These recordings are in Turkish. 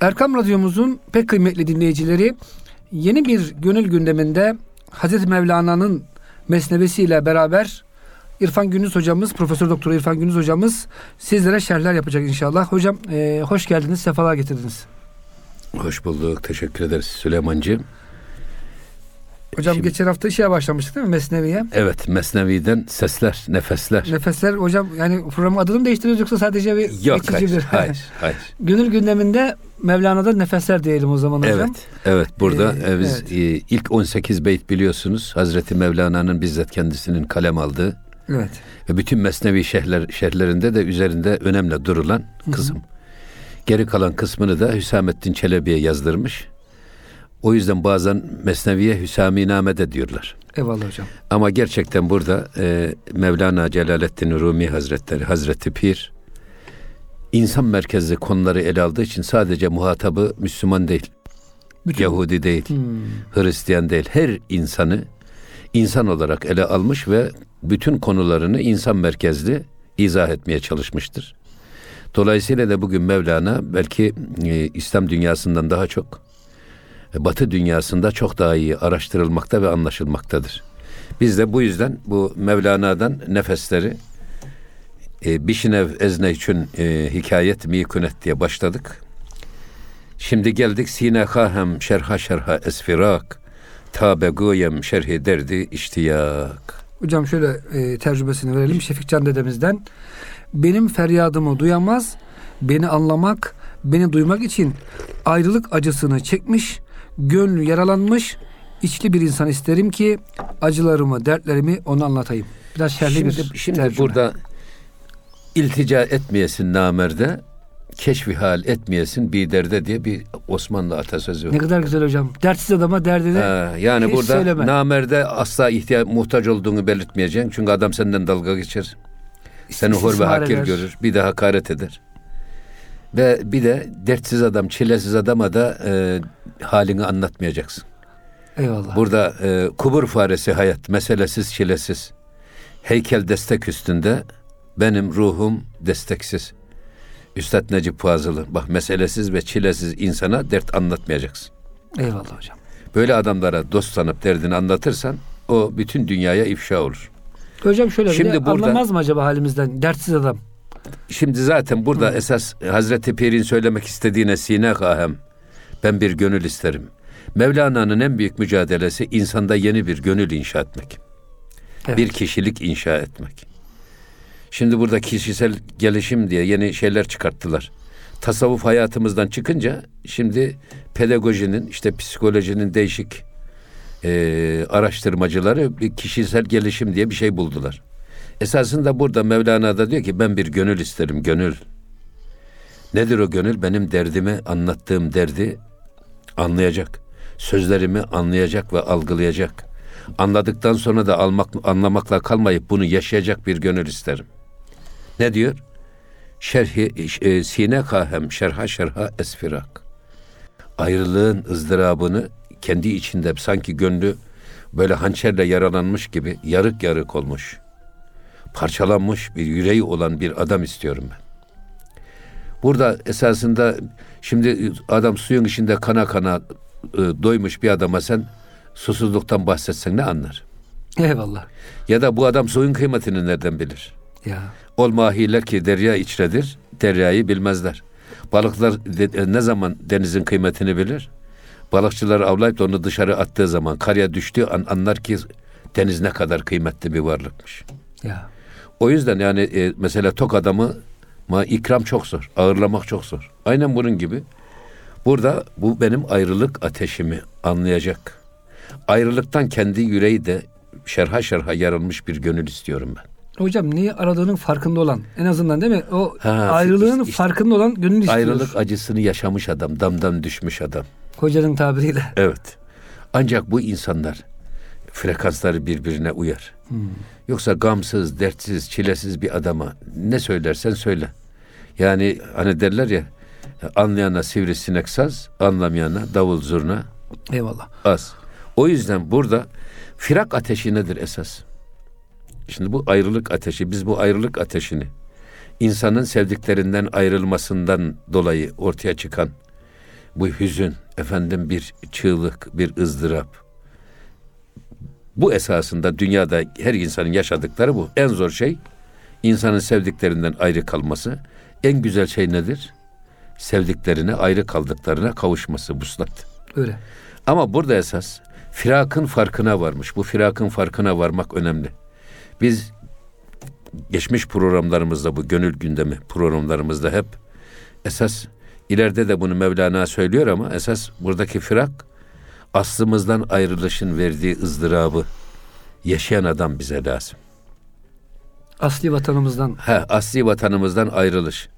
Erkam Radyomuzun pek kıymetli dinleyicileri yeni bir gönül gündeminde Hazreti Mevlana'nın mesnevesiyle beraber İrfan Gündüz hocamız, Profesör Doktor İrfan Gündüz hocamız sizlere şerhler yapacak inşallah. Hocam e, hoş geldiniz, sefalar getirdiniz. Hoş bulduk, teşekkür ederiz Süleymancığım. Hocam Şimdi, geçen hafta şeye başlamıştık değil mi Mesnevi'ye? Evet Mesnevi'den sesler, nefesler. Nefesler hocam yani programın adını mı değiştiriyoruz yoksa sadece bir Yok, geçici hayır, bir... hayır, hayır. Gönül gündeminde Mevlana'da nefesler diyelim o zaman hocam. Evet, evet burada ee, e, biz evet. E, ilk 18 beyt biliyorsunuz Hazreti Mevlana'nın bizzat kendisinin kalem aldığı. Evet. Ve bütün Mesnevi şerhler, şerhlerinde de üzerinde önemli durulan kısım. Hı hı. Geri kalan kısmını da Hüsamettin Çelebi'ye yazdırmış. O yüzden bazen Mesneviye Hüsaminame de diyorlar. Eyvallah hocam. Ama gerçekten burada e, Mevlana Celaleddin Rumi Hazretleri, Hazreti Pir insan merkezli konuları ele aldığı için sadece muhatabı Müslüman değil. Bütün. Yahudi değil. Hmm. Hristiyan değil. Her insanı insan olarak ele almış ve bütün konularını insan merkezli izah etmeye çalışmıştır. Dolayısıyla da bugün Mevlana belki e, İslam dünyasından daha çok Batı dünyasında çok daha iyi araştırılmakta ve anlaşılmaktadır. Biz de bu yüzden bu Mevlana'dan nefesleri e, Bişinev Ezne için e, hikayet mikunet diye başladık. Şimdi geldik Sine Kahem şerha şerha esfirak tabe goyem şerhi derdi iştiyak. Hocam şöyle e, tercümesini verelim Şefikcan dedemizden. Benim feryadımı duyamaz, beni anlamak, beni duymak için ayrılık acısını çekmiş, gönlü yaralanmış içli bir insan isterim ki acılarımı, dertlerimi ona anlatayım. Biraz şerli şimdi, bir Şimdi tercüme. burada iltica etmeyesin namerde, keşfi hal etmeyesin bir derde diye bir Osmanlı atasözü var. Ne kadar güzel hocam. Dertsiz adama derdini ha, Yani burada söyleme. namerde asla ihtiyaç muhtaç olduğunu belirtmeyeceksin. Çünkü adam senden dalga geçer. Seni hor ve hakir eder. görür. Bir de hakaret eder. Ve bir de dertsiz adam, çilesiz adama da e, halini anlatmayacaksın. Eyvallah. Burada e, kubur faresi hayat, meselesiz, çilesiz. Heykel destek üstünde, benim ruhum desteksiz. Üstad Necip Fazıl'ı bak meselesiz ve çilesiz insana dert anlatmayacaksın. Eyvallah hocam. Böyle adamlara dost sanıp derdini anlatırsan o bütün dünyaya ifşa olur. Hocam şöyle Şimdi bir burada, anlamaz mı acaba halimizden dertsiz adam? Şimdi zaten burada Hı. esas Hazreti Pir'in söylemek istediğine sine kahem. Ben bir gönül isterim. Mevlana'nın en büyük mücadelesi insanda yeni bir gönül inşa etmek. Evet. Bir kişilik inşa etmek. Şimdi burada kişisel gelişim diye yeni şeyler çıkarttılar. Tasavvuf hayatımızdan çıkınca şimdi pedagojinin işte psikolojinin değişik e, araştırmacıları bir kişisel gelişim diye bir şey buldular. Esasında burada Mevlana da diyor ki ben bir gönül isterim, gönül. Nedir o gönül? Benim derdimi, anlattığım derdi anlayacak. Sözlerimi anlayacak ve algılayacak. Anladıktan sonra da almak, anlamakla kalmayıp bunu yaşayacak bir gönül isterim. Ne diyor? Şerhi e, sine kahem şerha şerha esfirak. Ayrılığın ızdırabını kendi içinde sanki gönlü böyle hançerle yaralanmış gibi yarık yarık olmuş parçalanmış bir yüreği olan bir adam istiyorum ben. Burada esasında şimdi adam suyun içinde kana kana e, doymuş bir adama sen susuzluktan bahsetsen ne anlar? Eyvallah. Ya da bu adam suyun kıymetini nereden bilir? Ya. Ol mahiler ki derya içredir, deryayı bilmezler. Balıklar de, ne zaman denizin kıymetini bilir? Balıkçılar avlayıp da onu dışarı attığı zaman karya düştüğü an anlar ki deniz ne kadar kıymetli bir varlıkmış. Ya. O yüzden yani e, mesela tok adamı ma ikram çok zor. Ağırlamak çok zor. Aynen bunun gibi. Burada bu benim ayrılık ateşimi anlayacak. Ayrılıktan kendi yüreği de şerha şerha yarılmış bir gönül istiyorum ben. Hocam neyi aradığının farkında olan en azından değil mi? O ha, ayrılığın işte, farkında olan gönül istiyor. Ayrılık acısını yaşamış adam, damdan düşmüş adam. Hocanın tabiriyle. Evet. Ancak bu insanlar frekansları birbirine uyar. Hmm. Yoksa gamsız, dertsiz, çilesiz bir adama ne söylersen söyle. Yani hani derler ya anlayana sivrisinek saz, anlamayana davul zurna. Eyvallah. Az. O yüzden burada firak ateşi nedir esas? Şimdi bu ayrılık ateşi, biz bu ayrılık ateşini insanın sevdiklerinden ayrılmasından dolayı ortaya çıkan bu hüzün, efendim bir çığlık, bir ızdırap. Bu esasında dünyada her insanın yaşadıkları bu. En zor şey insanın sevdiklerinden ayrı kalması. En güzel şey nedir? Sevdiklerine ayrı kaldıklarına kavuşması buslat. Öyle. Ama burada esas firakın farkına varmış. Bu firakın farkına varmak önemli. Biz geçmiş programlarımızda bu gönül gündemi programlarımızda hep esas ileride de bunu Mevlana söylüyor ama esas buradaki firak aslımızdan ayrılışın verdiği ızdırabı yaşayan adam bize lazım. Asli vatanımızdan. He, asli vatanımızdan ayrılış.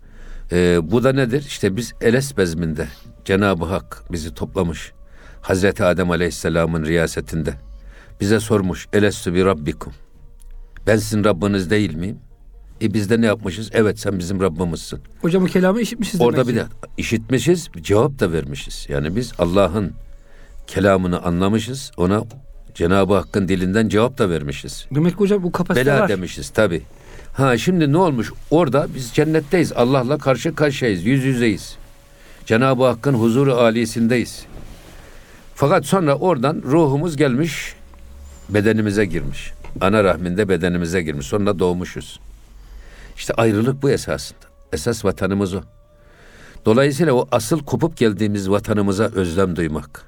Ee, bu da nedir? İşte biz Eles bezminde Cenab-ı Hak bizi toplamış. Hazreti Adem Aleyhisselam'ın riyasetinde bize sormuş. Elestü bi rabbikum. Ben sizin Rabbiniz değil miyim? E biz de ne yapmışız? Evet sen bizim Rabbimizsin. Hocam o kelamı işitmişiz Orada demek bir de işitmişiz, cevap da vermişiz. Yani biz Allah'ın kelamını anlamışız, ona Cenab-ı Hakk'ın dilinden cevap da vermişiz. Demek ki hocam bu kapasite Bela var. demişiz tabi. Ha şimdi ne olmuş? Orada biz cennetteyiz. Allah'la karşı karşıyayız. Yüz yüzeyiz. Cenab-ı Hakk'ın huzuru alisindeyiz. Fakat sonra oradan ruhumuz gelmiş bedenimize girmiş. Ana rahminde bedenimize girmiş. Sonra doğmuşuz. İşte ayrılık bu esasında. Esas vatanımız o. Dolayısıyla o asıl kopup geldiğimiz vatanımıza özlem duymak.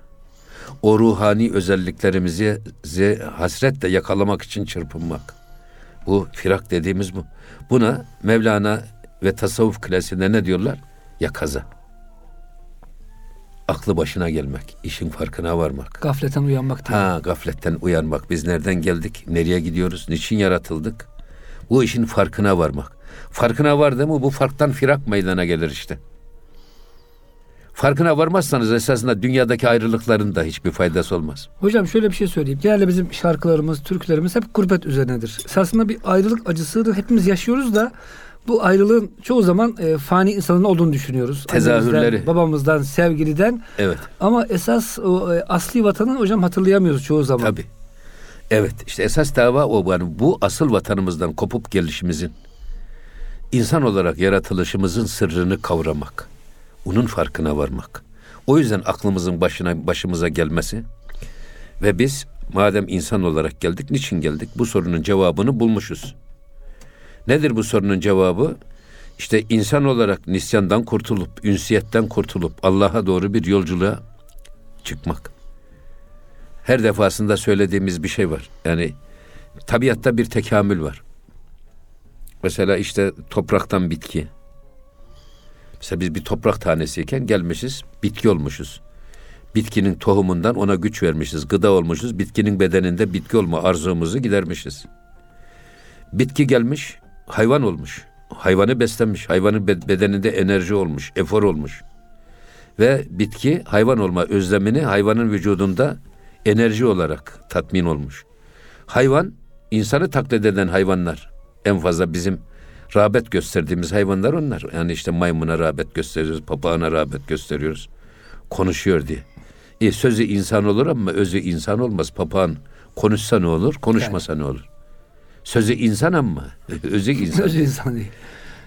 O ruhani özelliklerimizi zi- hasretle yakalamak için çırpınmak. Bu firak dediğimiz bu. Buna Mevlana ve tasavvuf klasiğinde ne diyorlar? Yakaza. Aklı başına gelmek, işin farkına varmak. Gafleten uyanmak değil. Ha gafletten uyanmak. Biz nereden geldik? Nereye gidiyoruz? Niçin yaratıldık? Bu işin farkına varmak. Farkına vardı mı bu farktan firak meydana gelir işte. Farkına varmazsanız esasında dünyadaki ayrılıkların da hiçbir faydası olmaz. Hocam şöyle bir şey söyleyeyim. Genelde bizim şarkılarımız, türkülerimiz hep gurbet üzerinedir. Esasında bir ayrılık acısını hepimiz yaşıyoruz da bu ayrılığın çoğu zaman e, fani insanın olduğunu düşünüyoruz. Tezahürleri. Annemizden, babamızdan, sevgiliden. Evet. Ama esas o e, asli vatanı hocam hatırlayamıyoruz çoğu zaman. Tabii. Evet işte esas dava o. Yani bu asıl vatanımızdan kopup gelişimizin insan olarak yaratılışımızın sırrını kavramak. Onun farkına varmak. O yüzden aklımızın başına başımıza gelmesi ve biz madem insan olarak geldik niçin geldik? Bu sorunun cevabını bulmuşuz. Nedir bu sorunun cevabı? İşte insan olarak nisyandan kurtulup, ünsiyetten kurtulup Allah'a doğru bir yolculuğa çıkmak her defasında söylediğimiz bir şey var. Yani tabiatta bir tekamül var. Mesela işte topraktan bitki. Mesela biz bir toprak tanesiyken gelmişiz, bitki olmuşuz. Bitkinin tohumundan ona güç vermişiz, gıda olmuşuz. Bitkinin bedeninde bitki olma arzumuzu gidermişiz. Bitki gelmiş, hayvan olmuş. Hayvanı beslemiş, hayvanın be- bedeninde enerji olmuş, efor olmuş. Ve bitki hayvan olma özlemini hayvanın vücudunda enerji olarak tatmin olmuş. Hayvan, insanı taklit eden hayvanlar. En fazla bizim rağbet gösterdiğimiz hayvanlar onlar. Yani işte maymuna rağbet gösteriyoruz, papağana rağbet gösteriyoruz. Konuşuyor diye. E, sözü insan olur ama özü insan olmaz. Papağan konuşsa ne olur, konuşmasa ne olur? Sözü insan ama özü insan. Söz insan değil.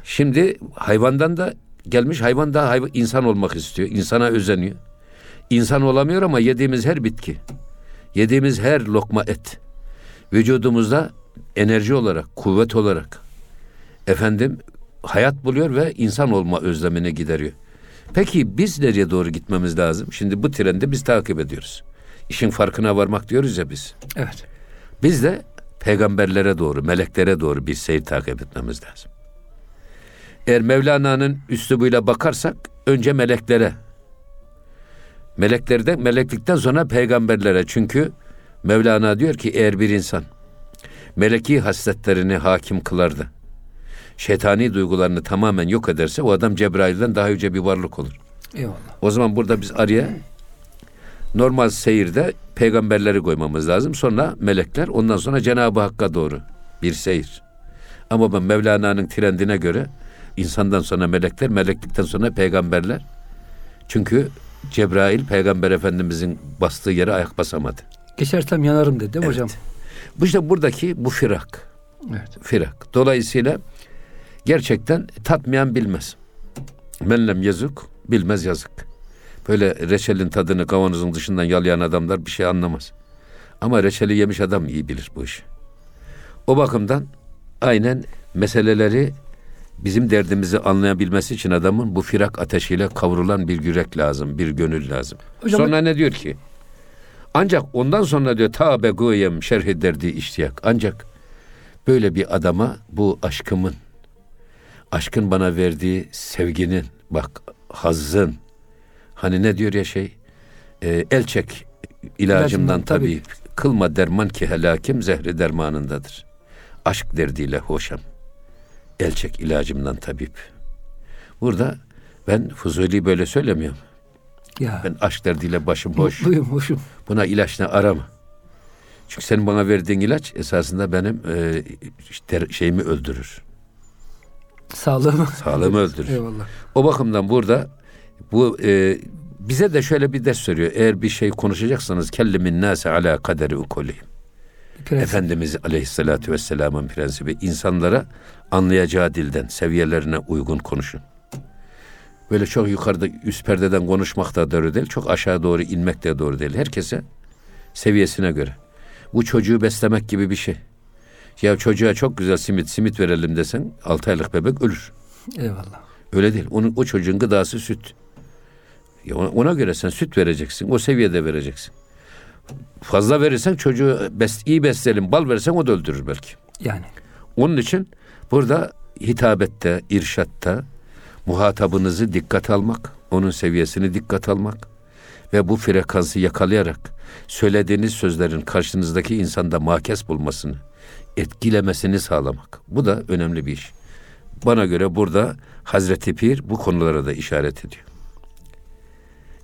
Şimdi hayvandan da gelmiş hayvan da hayvan, insan olmak istiyor. İnsana özeniyor. İnsan olamıyor ama yediğimiz her bitki, yediğimiz her lokma et vücudumuzda enerji olarak, kuvvet olarak efendim hayat buluyor ve insan olma özlemini gideriyor. Peki biz nereye doğru gitmemiz lazım? Şimdi bu trendi biz takip ediyoruz. İşin farkına varmak diyoruz ya biz. Evet. Biz de peygamberlere doğru, meleklere doğru bir seyir takip etmemiz lazım. Eğer Mevlana'nın üslubuyla bakarsak önce meleklere. Meleklerden, meleklikten sonra peygamberlere. Çünkü Mevlana diyor ki eğer bir insan meleki hasletlerini hakim kılar da şeytani duygularını tamamen yok ederse o adam Cebrail'den daha yüce bir varlık olur. Eyvallah. O zaman burada biz araya normal seyirde peygamberleri koymamız lazım. Sonra melekler ondan sonra Cenab-ı Hakk'a doğru bir seyir. Ama ben Mevlana'nın trendine göre insandan sonra melekler, meleklikten sonra peygamberler. Çünkü Cebrail peygamber efendimizin bastığı yere ayak basamadı. Geçersem yanarım dedi değil mi Evet. hocam? Bu işte buradaki bu firak. Evet. Firak. Dolayısıyla gerçekten tatmayan bilmez. Men lem yazık, bilmez yazık. Böyle reçelin tadını kavanozun dışından yalayan adamlar bir şey anlamaz. Ama reçeli yemiş adam iyi bilir bu işi. O bakımdan aynen meseleleri bizim derdimizi anlayabilmesi için adamın bu firak ateşiyle kavrulan bir yürek lazım, bir gönül lazım. Hocam- sonra ne diyor ki? Ancak ondan sonra diyor ta beguyem şerh derdi iştiyak. Ancak böyle bir adama bu aşkımın, aşkın bana verdiği sevginin, bak hazzın, hani ne diyor ya şey, e, el çek ilacımdan tabip. Kılma derman ki helakim zehri dermanındadır. Aşk derdiyle hoşam. El çek ilacımdan tabip. Burada ben Fuzuli böyle söylemiyorum. Ya. Ben aşk derdiyle başım boş. Mutluyum, hoşum. Buna ilaç ne arama. Çünkü senin bana verdiğin ilaç esasında benim e, işte şeyimi öldürür. Sağlığımı. Sağlığımı öldürür. Eyvallah. O bakımdan burada bu e, bize de şöyle bir ders söylüyor. Eğer bir şey konuşacaksanız kellimin nase ala kaderi prensip. Efendimiz Aleyhisselatü Vesselam'ın prensibi insanlara anlayacağı dilden, seviyelerine uygun konuşun. Böyle çok yukarıda üst perdeden konuşmak da doğru değil, çok aşağı doğru inmek de doğru değil. Herkese seviyesine göre. Bu çocuğu beslemek gibi bir şey. Ya çocuğa çok güzel simit, simit verelim desen 6 aylık bebek ölür. Eyvallah. Öyle değil. Onun, o çocuğun gıdası süt. Ya ona, ona göre sen süt vereceksin. O seviyede vereceksin. Fazla verirsen çocuğu bes, iyi besleyelim. Bal versen o da öldürür belki. Yani. Onun için burada hitabette, irşatta muhatabınızı dikkat almak, onun seviyesini dikkat almak ve bu frekansı yakalayarak söylediğiniz sözlerin karşınızdaki insanda makes bulmasını, etkilemesini sağlamak. Bu da önemli bir iş. Bana göre burada Hazreti Pir bu konulara da işaret ediyor.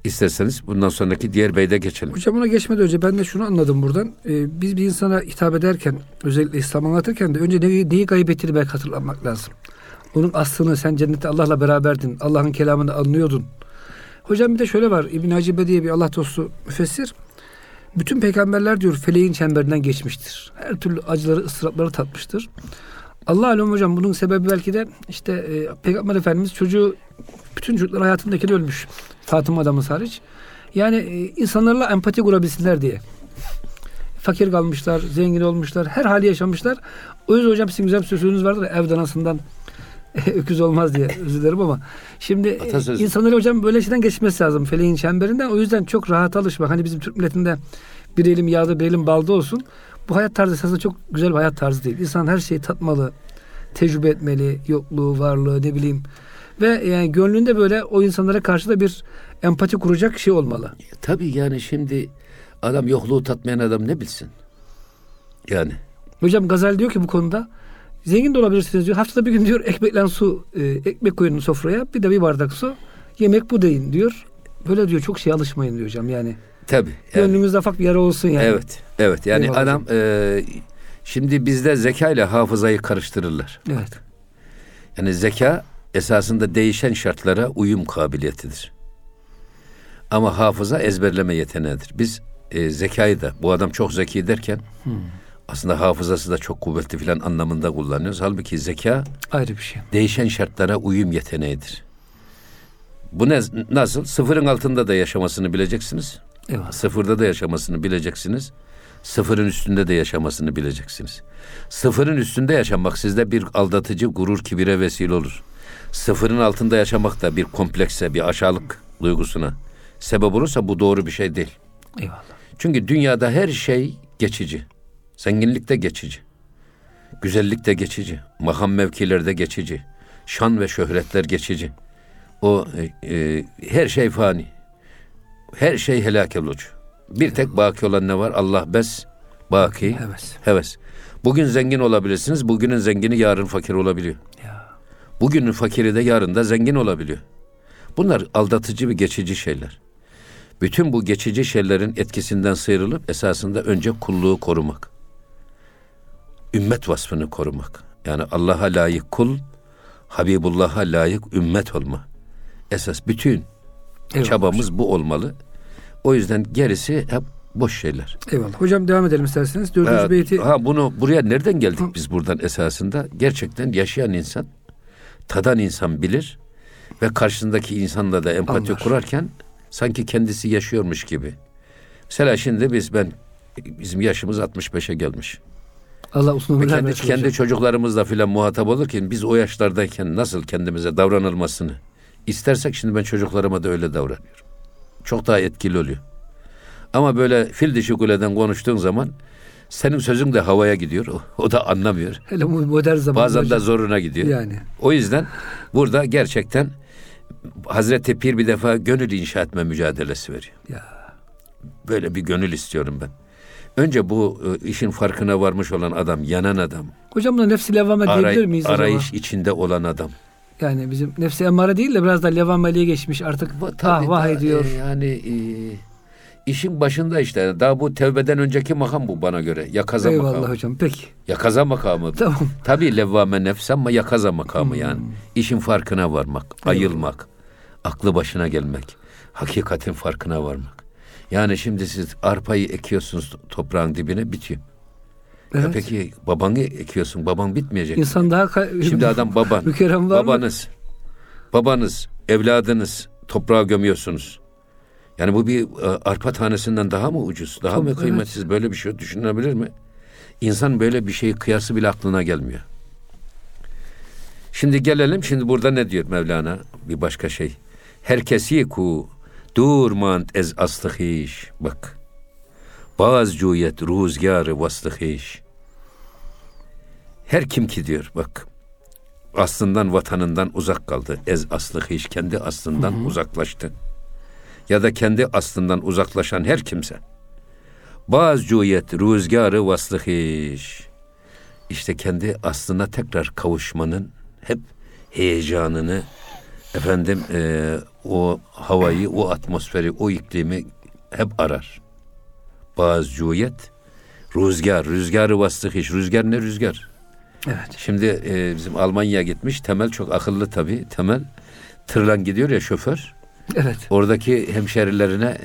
İsterseniz bundan sonraki diğer beyde geçelim. Hocam ona geçmeden önce ben de şunu anladım buradan. Ee, biz bir insana hitap ederken özellikle İslam anlatırken de önce neyi, neyi kaybettiğini belki hatırlamak lazım. Onun aslını sen cennette Allah'la beraberdin. Allah'ın kelamını anlıyordun. Hocam bir de şöyle var. İbn Hacibe diye bir Allah dostu müfessir. Bütün peygamberler diyor feleğin çemberinden geçmiştir. Her türlü acıları, ıstırapları tatmıştır. Allah alem hocam bunun sebebi belki de işte e, Peygamber Efendimiz çocuğu bütün çocuklar hayatındaki ölmüş. Fatıma adamız hariç. Yani e, insanlarla empati kurabilsinler diye. Fakir kalmışlar, zengin olmuşlar, her hali yaşamışlar. O yüzden hocam sizin güzel bir sözünüz vardır ya, ev danasından öküz olmaz diye özür dilerim ama şimdi e, Atasözü. insanları hocam böyle şeyden geçmesi lazım feleğin çemberinden. O yüzden çok rahat alışmak. Hani bizim Türk milletinde bir elim yağda bir elim balda olsun. Bu hayat tarzı esasında çok güzel bir hayat tarzı değil. İnsan her şeyi tatmalı, tecrübe etmeli, yokluğu, varlığı ne bileyim. Ve yani gönlünde böyle o insanlara karşı da bir empati kuracak şey olmalı. Tabii yani şimdi adam yokluğu tatmayan adam ne bilsin? Yani Hocam Gazel diyor ki bu konuda zengin de olabilirsiniz diyor. Haftada bir gün diyor ekmekle su, e, ekmek koyun sofraya bir de bir bardak su. Yemek bu deyin diyor. Böyle diyor çok şey alışmayın diyor hocam yani. tabii. Yani, Gönlünüzde ufak bir yara olsun yani. Evet, evet. Yani Eyvallah adam e, şimdi bizde zeka ile hafızayı karıştırırlar. Evet. Yani zeka esasında değişen şartlara uyum kabiliyetidir. Ama hafıza ezberleme yeteneğidir. Biz e, zekayı da bu adam çok zeki derken aslında hafızası da çok kuvvetli filan anlamında kullanıyoruz. Halbuki zeka Ayrı bir şey. değişen şartlara uyum yeteneğidir. Bu ne, nasıl? Sıfırın altında da yaşamasını bileceksiniz. Eyvallah. Sıfırda da yaşamasını bileceksiniz. Sıfırın üstünde de yaşamasını bileceksiniz. Sıfırın üstünde yaşamak sizde bir aldatıcı gurur kibire vesile olur. Sıfırın altında yaşamak da bir komplekse, bir aşağılık duygusuna sebep olursa bu doğru bir şey değil. Eyvallah. Çünkü dünyada her şey geçici. Zenginlik de geçici. Güzellik de geçici. Makam mevkiler de geçici. Şan ve şöhretler geçici. O e, e, her şey fani. Her şey helak olucu. Bir tek baki olan ne var? Allah bes, baki, Heves. heves. Bugün zengin olabilirsiniz. Bugünün zengini yarın fakir olabiliyor. Ya. Bugünün fakiri de yarın da zengin olabiliyor. Bunlar aldatıcı ve geçici şeyler. Bütün bu geçici şeylerin etkisinden sıyrılıp esasında önce kulluğu korumak. Ümmet vasfını korumak. Yani Allah'a layık kul, Habibullah'a layık ümmet olma. Esas bütün Eyvallah çabamız bu olmalı. O yüzden gerisi hep boş şeyler. Eyvallah. Hocam devam edelim isterseniz. Dördüncü Ha, beyti. ha bunu buraya nereden geldik biz buradan esasında? Gerçekten yaşayan insan, tadan insan bilir ve karşısındaki insanla da empati Anlar. kurarken Sanki kendisi yaşıyormuş gibi. Mesela şimdi biz ben bizim yaşımız 65'e gelmiş. Allah uzun ömürler kendi, versin kendi hocam. çocuklarımızla filan muhatap olurken biz o yaşlardayken nasıl kendimize davranılmasını istersek şimdi ben çocuklarıma da öyle davranıyorum. Çok daha etkili oluyor. Ama böyle fil dişi kuleden konuştuğun zaman senin sözün de havaya gidiyor. O, o da anlamıyor. Hele modern zamanda Bazen de hocam. zoruna gidiyor. Yani. O yüzden burada gerçekten Hazreti Pir bir defa gönül inşa etme mücadelesi veriyor. Ya. Böyle bir gönül istiyorum ben. Önce bu e, işin farkına varmış olan adam, yanan adam, Hocam da nefsi levvame aray- diyebilir miyiz acaba? arayış içinde olan adam. Yani bizim nefsi emmare değil de biraz da levvameliğe geçmiş artık ah tabii vah da, ediyor. e, yani e, işin başında işte. Daha bu tevbeden önceki makam bu bana göre. Yakaza Eyvallah makamı. hocam peki. Yakaza makamı. Tamam. Tabii levvame nefs ama yakaza makamı Hmm. yani. İşin farkına varmak, ayılmak, aklı başına gelmek, hakikatin farkına varmak. Yani şimdi siz arpayı ekiyorsunuz toprağın dibine bitiyor. Ya Evet. peki babanı ekiyorsun, baban bitmeyecek. mi? İnsan daha ka- Şimdi adam baban, mükerrem var mı? babanız, babanız, evladınız toprağa gömüyorsunuz. Yani bu bir e, arpa tanesinden daha mı ucuz, daha Çok, mı evet. kıymetsiz böyle bir şey düşünülebilir mi? İnsan böyle bir şeyi kıyası bile aklına gelmiyor. Şimdi gelelim şimdi burada ne diyor Mevlana bir başka şey. Herkesi ku durmand ez astıhiş. Bak. Baz cuyet ruzgarı vastıhiş. Her kim ki diyor bak. Aslından vatanından uzak kaldı. Ez aslıhiş kendi aslından uzaklaştı. Ya da kendi aslından uzaklaşan her kimse. Baz cuyet ruzgarı vaslıhiş. İşte kendi aslına tekrar kavuşmanın hep heyecanını efendim e, o havayı, o atmosferi, o iklimi hep arar. Bazı cuyet rüzgar, rüzgarı vastık iş. Rüzgar ne rüzgar? Evet. Şimdi e, bizim Almanya'ya gitmiş. Temel çok akıllı tabii. Temel tırla gidiyor ya şoför. Evet. Oradaki hemşerilerine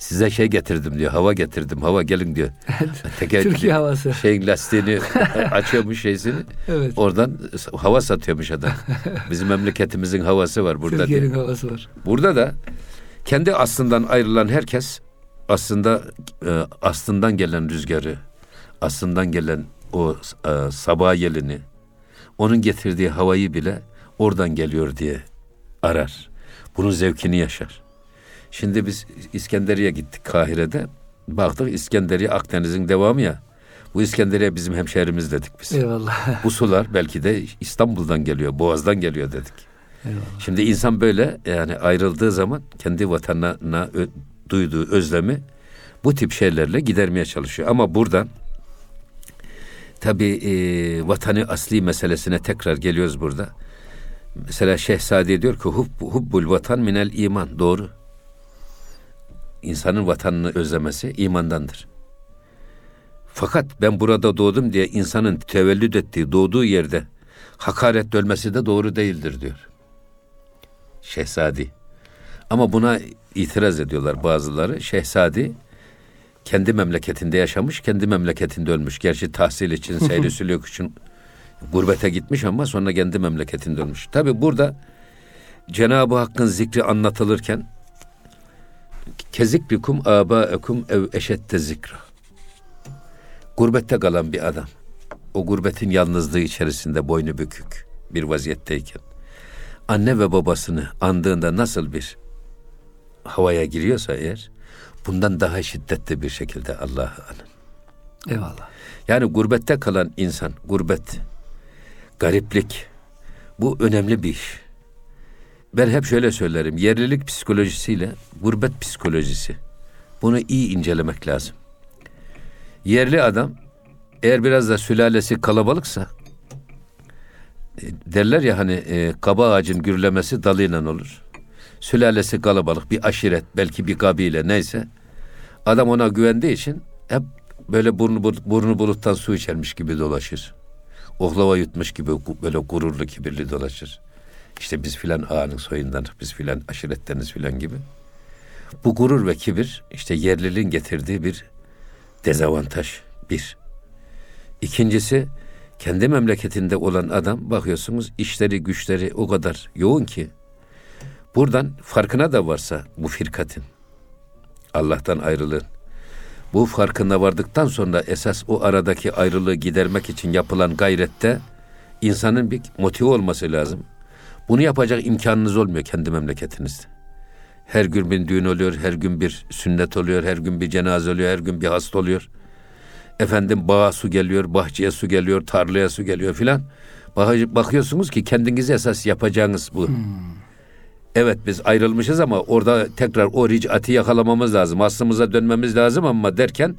size şey getirdim diyor. Hava getirdim. Hava gelin diyor. Teker, Türkiye havası. Şeyin lastiğini açıyormuş şeysini. Evet. Oradan hava satıyormuş adam. Bizim memleketimizin havası var burada diyor. Türkiye'nin havası var. Burada da kendi aslından ayrılan herkes aslında e, aslından gelen rüzgarı, aslından gelen o e, sabah yelini, onun getirdiği havayı bile oradan geliyor diye arar. Bunun zevkini yaşar. Şimdi biz İskenderiye gittik Kahire'de. Baktık İskenderiye Akdeniz'in devamı ya. Bu İskenderiye bizim hemşehrimiz dedik biz. Eyvallah. Bu sular belki de İstanbul'dan geliyor, Boğaz'dan geliyor dedik. Eyvallah. Şimdi insan böyle yani ayrıldığı zaman kendi vatanına ö- duyduğu özlemi bu tip şeylerle gidermeye çalışıyor. Ama buradan tabii e, vatanı asli meselesine tekrar geliyoruz burada. Mesela Şehzade diyor ki Hub, hubbul vatan minel iman. Doğru. İnsanın vatanını özlemesi imandandır. Fakat ben burada doğdum diye insanın tevellüd ettiği, doğduğu yerde hakaret dölmesi de doğru değildir diyor. Şehzadi. Ama buna itiraz ediyorlar bazıları. Şehzadi kendi memleketinde yaşamış, kendi memleketinde ölmüş. Gerçi tahsil için, seyri sülük için gurbete gitmiş ama sonra kendi memleketinde ölmüş. Tabi burada Cenab-ı Hakk'ın zikri anlatılırken kezikbikum abaekum ev eşette zikra. Gurbette kalan bir adam. O gurbetin yalnızlığı içerisinde boynu bükük bir vaziyetteyken anne ve babasını andığında nasıl bir havaya giriyorsa eğer bundan daha şiddetli bir şekilde Allah'ı anın. Eyvallah. Yani gurbette kalan insan, gurbet, gariplik bu önemli bir iş. Ben hep şöyle söylerim. Yerlilik psikolojisiyle gurbet psikolojisi. Bunu iyi incelemek lazım. Yerli adam eğer biraz da sülalesi kalabalıksa e, derler ya hani e, kaba ağacın gürlemesi dalıyla olur. Sülalesi kalabalık bir aşiret belki bir kabile neyse adam ona güvendiği için hep böyle burnu, burnu buluttan su içermiş gibi dolaşır. Oklava yutmuş gibi böyle gururlu kibirli dolaşır. İşte biz filan ağanın soyundan, biz filan aşiretteniz filan gibi. Bu gurur ve kibir işte yerliliğin getirdiği bir dezavantaj. Bir. İkincisi kendi memleketinde olan adam bakıyorsunuz işleri güçleri o kadar yoğun ki Buradan farkına da varsa bu firkatin, Allah'tan ayrılığın, bu farkında vardıktan sonra esas o aradaki ayrılığı gidermek için yapılan gayrette insanın bir motive olması lazım. Bunu yapacak imkanınız olmuyor kendi memleketinizde. Her gün bir düğün oluyor, her gün bir sünnet oluyor, her gün bir cenaze oluyor, her gün bir hasta oluyor. Efendim bağa su geliyor, bahçeye su geliyor, tarlaya su geliyor filan. Bakıyorsunuz ki kendinizi esas yapacağınız bu. Hmm. Evet biz ayrılmışız ama orada tekrar o ricati yakalamamız lazım. Aslımıza dönmemiz lazım ama derken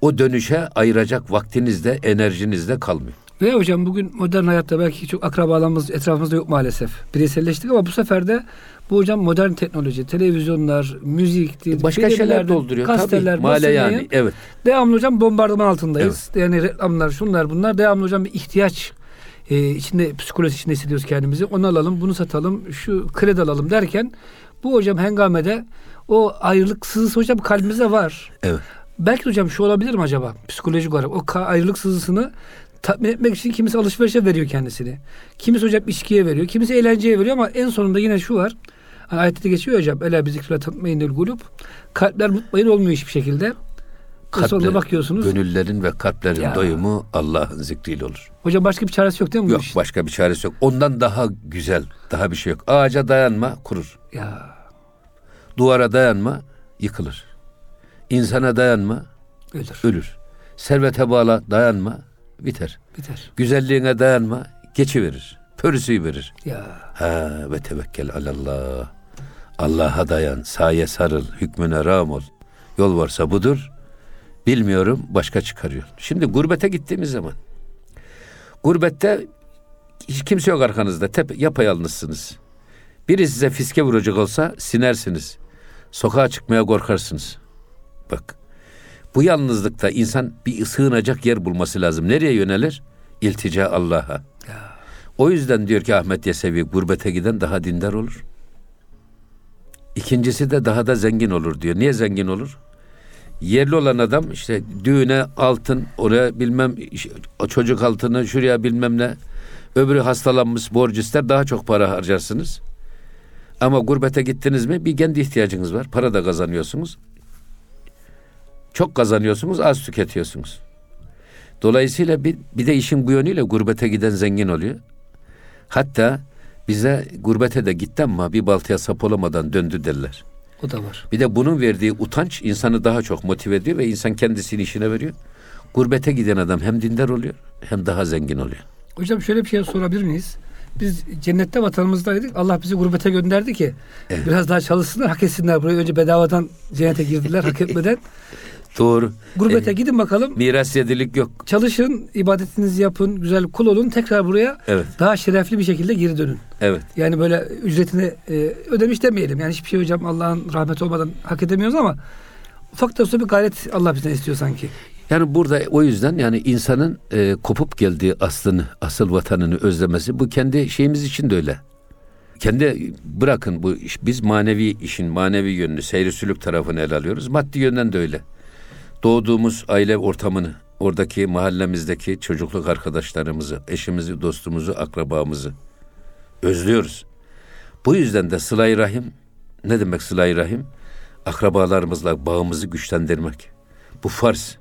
o dönüşe ayıracak vaktiniz de enerjiniz de kalmıyor. Ve hocam bugün modern hayatta belki çok akrabalarımız etrafımızda yok maalesef. Bireyselleştik ama bu sefer de bu hocam modern teknoloji, televizyonlar, müzik, başka şeyler dolduruyor. Kasteler, Tabii, male yani. Evet. Devamlı hocam bombardıman altındayız. Evet. Yani reklamlar, şunlar bunlar devamlı hocam bir ihtiyaç e, içinde psikoloji içinde hissediyoruz kendimizi. Onu alalım, bunu satalım, şu kredi alalım derken bu hocam hengamede o ayrılık sızısı hocam kalbimizde var. Evet. Belki hocam şu olabilir mi acaba psikolojik olarak o ayrılık sızısını tatmin etmek için kimisi alışverişe veriyor kendisini. Kimisi hocam içkiye veriyor. Kimisi eğlenceye veriyor ama en sonunda yine şu var. Hani ayette geçiyor hocam. Ela bizikre tatmayındır gulup. Kalpler mutmain olmuyor hiçbir şekilde. Kalpler, bakıyorsunuz. Gönüllerin ve kalplerin ya. doyumu Allah'ın zikriyle olur. Hocam başka bir çaresi yok değil mi? Yok başka bir çaresi yok. Ondan daha güzel, daha bir şey yok. Ağaca dayanma kurur. Ya. Duvara dayanma yıkılır. İnsana dayanma ölür. ölür. Servete bağla dayanma biter. Biter. Güzelliğine dayanma geçiverir. Pörüsüyü verir. Ya. Ha ve tevekkel alallah. Allah'a dayan, saye sarıl, hükmüne ram ol. Yol varsa budur. Bilmiyorum başka çıkarıyor. Şimdi gurbete gittiğimiz zaman gurbette hiç kimse yok arkanızda. Tep yapayalnızsınız. Biri size fiske vuracak olsa sinersiniz. Sokağa çıkmaya korkarsınız. Bak. Bu yalnızlıkta insan bir sığınacak yer bulması lazım. Nereye yönelir? İltica Allah'a. O yüzden diyor ki Ahmet Yesevi gurbete giden daha dindar olur. İkincisi de daha da zengin olur diyor. Niye zengin olur? Yerli olan adam işte düğüne altın, oraya bilmem çocuk altını, şuraya bilmem ne. Öbürü hastalanmış borç ister daha çok para harcarsınız. Ama gurbete gittiniz mi bir kendi ihtiyacınız var. Para da kazanıyorsunuz. Çok kazanıyorsunuz, az tüketiyorsunuz. Dolayısıyla bir, bir de işin bu yönüyle gurbete giden zengin oluyor. Hatta bize gurbete de gitti ama bir baltaya sap olamadan döndü derler. O da var. Bir de bunun verdiği utanç insanı daha çok motive ediyor ve insan kendisini işine veriyor. Gurbete giden adam hem dindar oluyor hem daha zengin oluyor. Hocam şöyle bir şey sorabilir miyiz? Biz cennette vatanımızdaydık. Allah bizi gurbete gönderdi ki evet. biraz daha çalışsınlar, hak etsinler. Buraya önce bedavadan cennete girdiler hak etmeden. Doğru. Gurbete ee, gidin bakalım. Miras yedilik yok. Çalışın, ibadetinizi yapın, güzel kul olun. Tekrar buraya evet. daha şerefli bir şekilde geri dönün. Evet. Yani böyle ücretini e, ödemiş demeyelim. Yani hiçbir şey hocam Allah'ın rahmeti olmadan hak edemiyoruz ama ufak da olsa bir gayret Allah bizden istiyor sanki. Yani burada o yüzden yani insanın e, kopup geldiği aslını, asıl vatanını özlemesi bu kendi şeyimiz için de öyle. Kendi bırakın bu iş, biz manevi işin manevi yönünü, seyri sülük tarafını ele alıyoruz. Maddi yönden de öyle doğduğumuz aile ortamını, oradaki mahallemizdeki çocukluk arkadaşlarımızı, eşimizi, dostumuzu, akrabamızı özlüyoruz. Bu yüzden de sıla rahim, ne demek sıla rahim? Akrabalarımızla bağımızı güçlendirmek. Bu farz.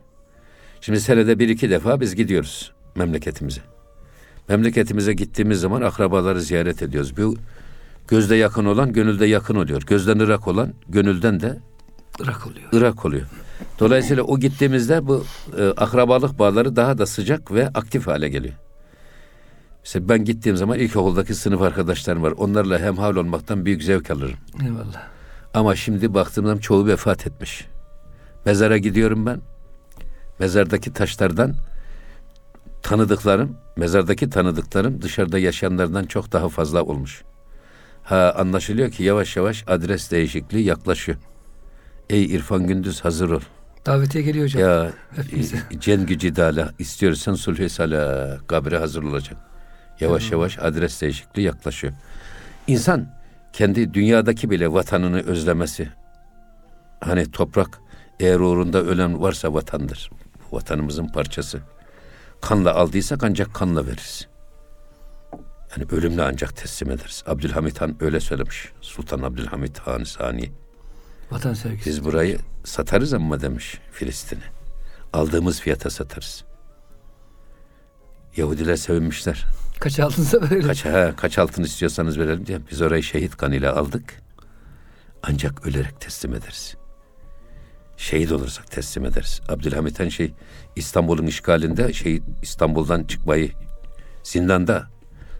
Şimdi senede bir iki defa biz gidiyoruz memleketimize. Memleketimize gittiğimiz zaman akrabaları ziyaret ediyoruz. Bu gözde yakın olan gönülde yakın oluyor. Gözden ırak olan gönülden de Irak oluyor. Irak oluyor. Dolayısıyla o gittiğimizde bu e, akrabalık bağları daha da sıcak ve aktif hale geliyor. Mesela ben gittiğim zaman ilkokuldaki sınıf arkadaşlarım var. Onlarla hemhal olmaktan büyük zevk alırım. Eyvallah. Ama şimdi baktığımda çoğu vefat etmiş. Mezara gidiyorum ben. Mezardaki taşlardan tanıdıklarım, mezardaki tanıdıklarım dışarıda yaşayanlardan çok daha fazla olmuş. Ha anlaşılıyor ki yavaş yavaş adres değişikliği yaklaşıyor. Ey İrfan Gündüz hazır ol. Davetiye geliyor hocam. Ya e, cen gücü dala istiyorsan sulh sala kabre hazır olacak. Yavaş tamam. yavaş adres değişikliği yaklaşıyor. İnsan kendi dünyadaki bile vatanını özlemesi. Hani toprak eğer uğrunda ölen varsa vatandır. Vatanımızın parçası. Kanla aldıysak ancak kanla veririz. Yani ölümle ancak teslim ederiz. Abdülhamit Han öyle söylemiş. Sultan Abdülhamit Han Sani. Vatan sevgisi. Biz burayı satarız ama demiş Filistin'i. Aldığımız fiyata satarız. Yahudiler sevinmişler. Kaç altınsa verelim. Kaç, ha, kaç altın istiyorsanız verelim diye. Biz orayı şehit kanıyla aldık. Ancak ölerek teslim ederiz. Şehit olursak teslim ederiz. Abdülhamit Han şey İstanbul'un işgalinde şey İstanbul'dan çıkmayı zindanda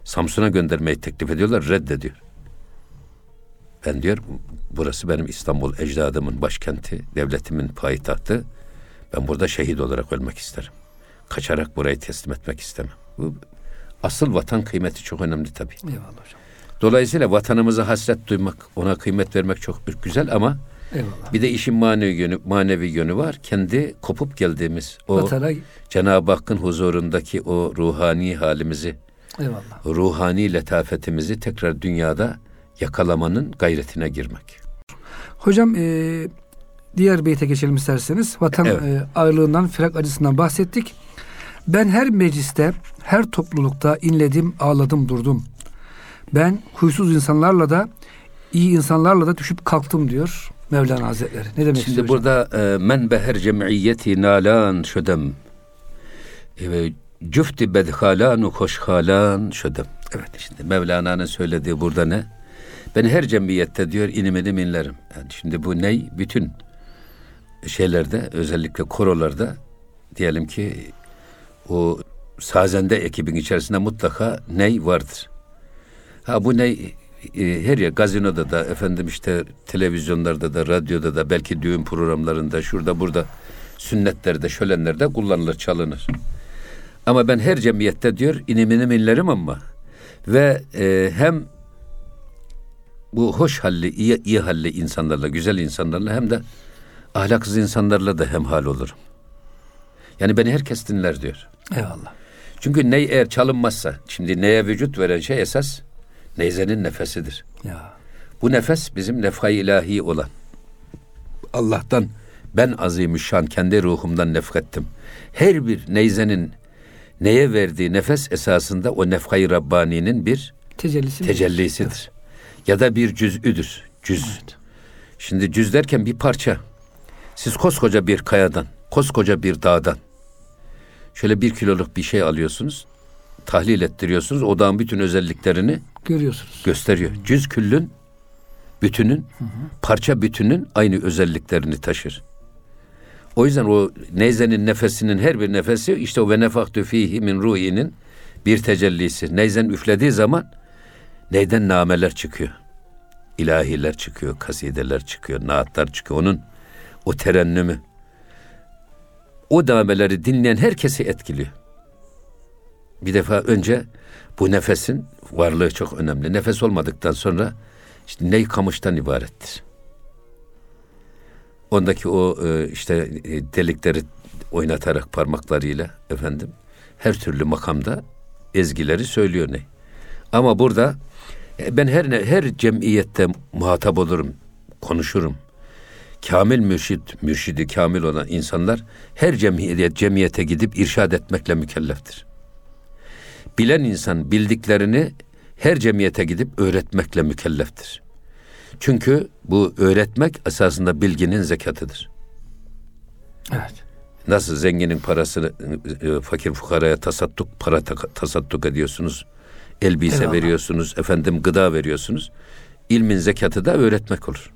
Samsun'a göndermeyi teklif ediyorlar reddediyor. Ben diyor burası benim İstanbul ecdadımın başkenti, devletimin payitahtı. Ben burada şehit olarak ölmek isterim. Kaçarak burayı teslim etmek istemem. Bu asıl vatan kıymeti çok önemli tabii. Eyvallah hocam. Dolayısıyla vatanımıza hasret duymak, ona kıymet vermek çok güzel ama Eyvallah. bir de işin manevi yönü, manevi yönü var. Kendi kopup geldiğimiz o Vatana Cenab-ı Hakk'ın huzurundaki o ruhani halimizi, eyvallah. ruhani letafetimizi tekrar dünyada yakalamanın gayretine girmek. Hocam e, diğer beyte geçelim isterseniz. Vatan Evet. e, ağırlığından, firak acısından bahsettik. Ben her mecliste, her toplulukta inledim, ağladım, durdum. Ben huysuz insanlarla da, iyi insanlarla da düşüp kalktım diyor Mevlana Hazretleri. Ne demek Şimdi burada e, men beher cemiyeti nalan şödem e, cüfti bedhalanu hoşhalan şödem. Evet şimdi Mevlana'nın söylediği burada ne? Ben her cemiyette diyor inimini minlerim. Yani şimdi bu ney? Bütün şeylerde özellikle korolarda diyelim ki o sazende ekibin içerisinde mutlaka ney vardır. Ha bu ney e, her yer gazinoda da efendim işte televizyonlarda da radyoda da belki düğün programlarında şurada burada sünnetlerde şölenlerde kullanılır çalınır. Ama ben her cemiyette diyor inimini minlerim ama ve e, hem bu hoş halli, iyi, iyi halli insanlarla, güzel insanlarla hem de ahlaksız insanlarla da hemhal olurum. Yani beni herkes dinler diyor. Eyvallah. Çünkü ney eğer çalınmazsa, şimdi neye vücut veren şey esas neyzenin nefesidir. Ya. Bu nefes bizim nefhay ilahi olan. Allah'tan ben azimüşşan kendi ruhumdan nefrettim. Her bir neyzenin neye verdiği nefes esasında o nefhay Rabbani'nin bir Tecellisi. tecellisidir. Ya da bir cüz'üdür. Cüz. Evet. Şimdi cüz derken bir parça. Siz koskoca bir kayadan, koskoca bir dağdan şöyle bir kiloluk bir şey alıyorsunuz. Tahlil ettiriyorsunuz. O dağın bütün özelliklerini Görüyorsunuz. gösteriyor. Cüz küllün bütünün, parça bütünün aynı özelliklerini taşır. O yüzden o neyzenin nefesinin her bir nefesi işte o ve nefahtü fihi min ruhinin bir tecellisi. Neyzen üflediği zaman neyden nameler çıkıyor. İlahiler çıkıyor, kasideler çıkıyor, naatlar çıkıyor. Onun o terennümü. O nameleri dinleyen herkesi etkiliyor. Bir defa önce bu nefesin varlığı çok önemli. Nefes olmadıktan sonra işte ney kamıştan ibarettir. Ondaki o e, işte e, delikleri oynatarak parmaklarıyla efendim her türlü makamda ezgileri söylüyor ney. Ama burada ben her ne her cemiyette muhatap olurum, konuşurum. Kamil mürşid, mürşidi kamil olan insanlar her cemiyet, cemiyete gidip irşad etmekle mükelleftir. Bilen insan bildiklerini her cemiyete gidip öğretmekle mükelleftir. Çünkü bu öğretmek esasında bilginin zekatıdır. Evet. Nasıl zenginin parasını e, fakir fukaraya tasadduk para ta- tasadduk ediyorsunuz. Elbise Eyvallah. veriyorsunuz, efendim gıda veriyorsunuz. İlmin zekatı da öğretmek olur.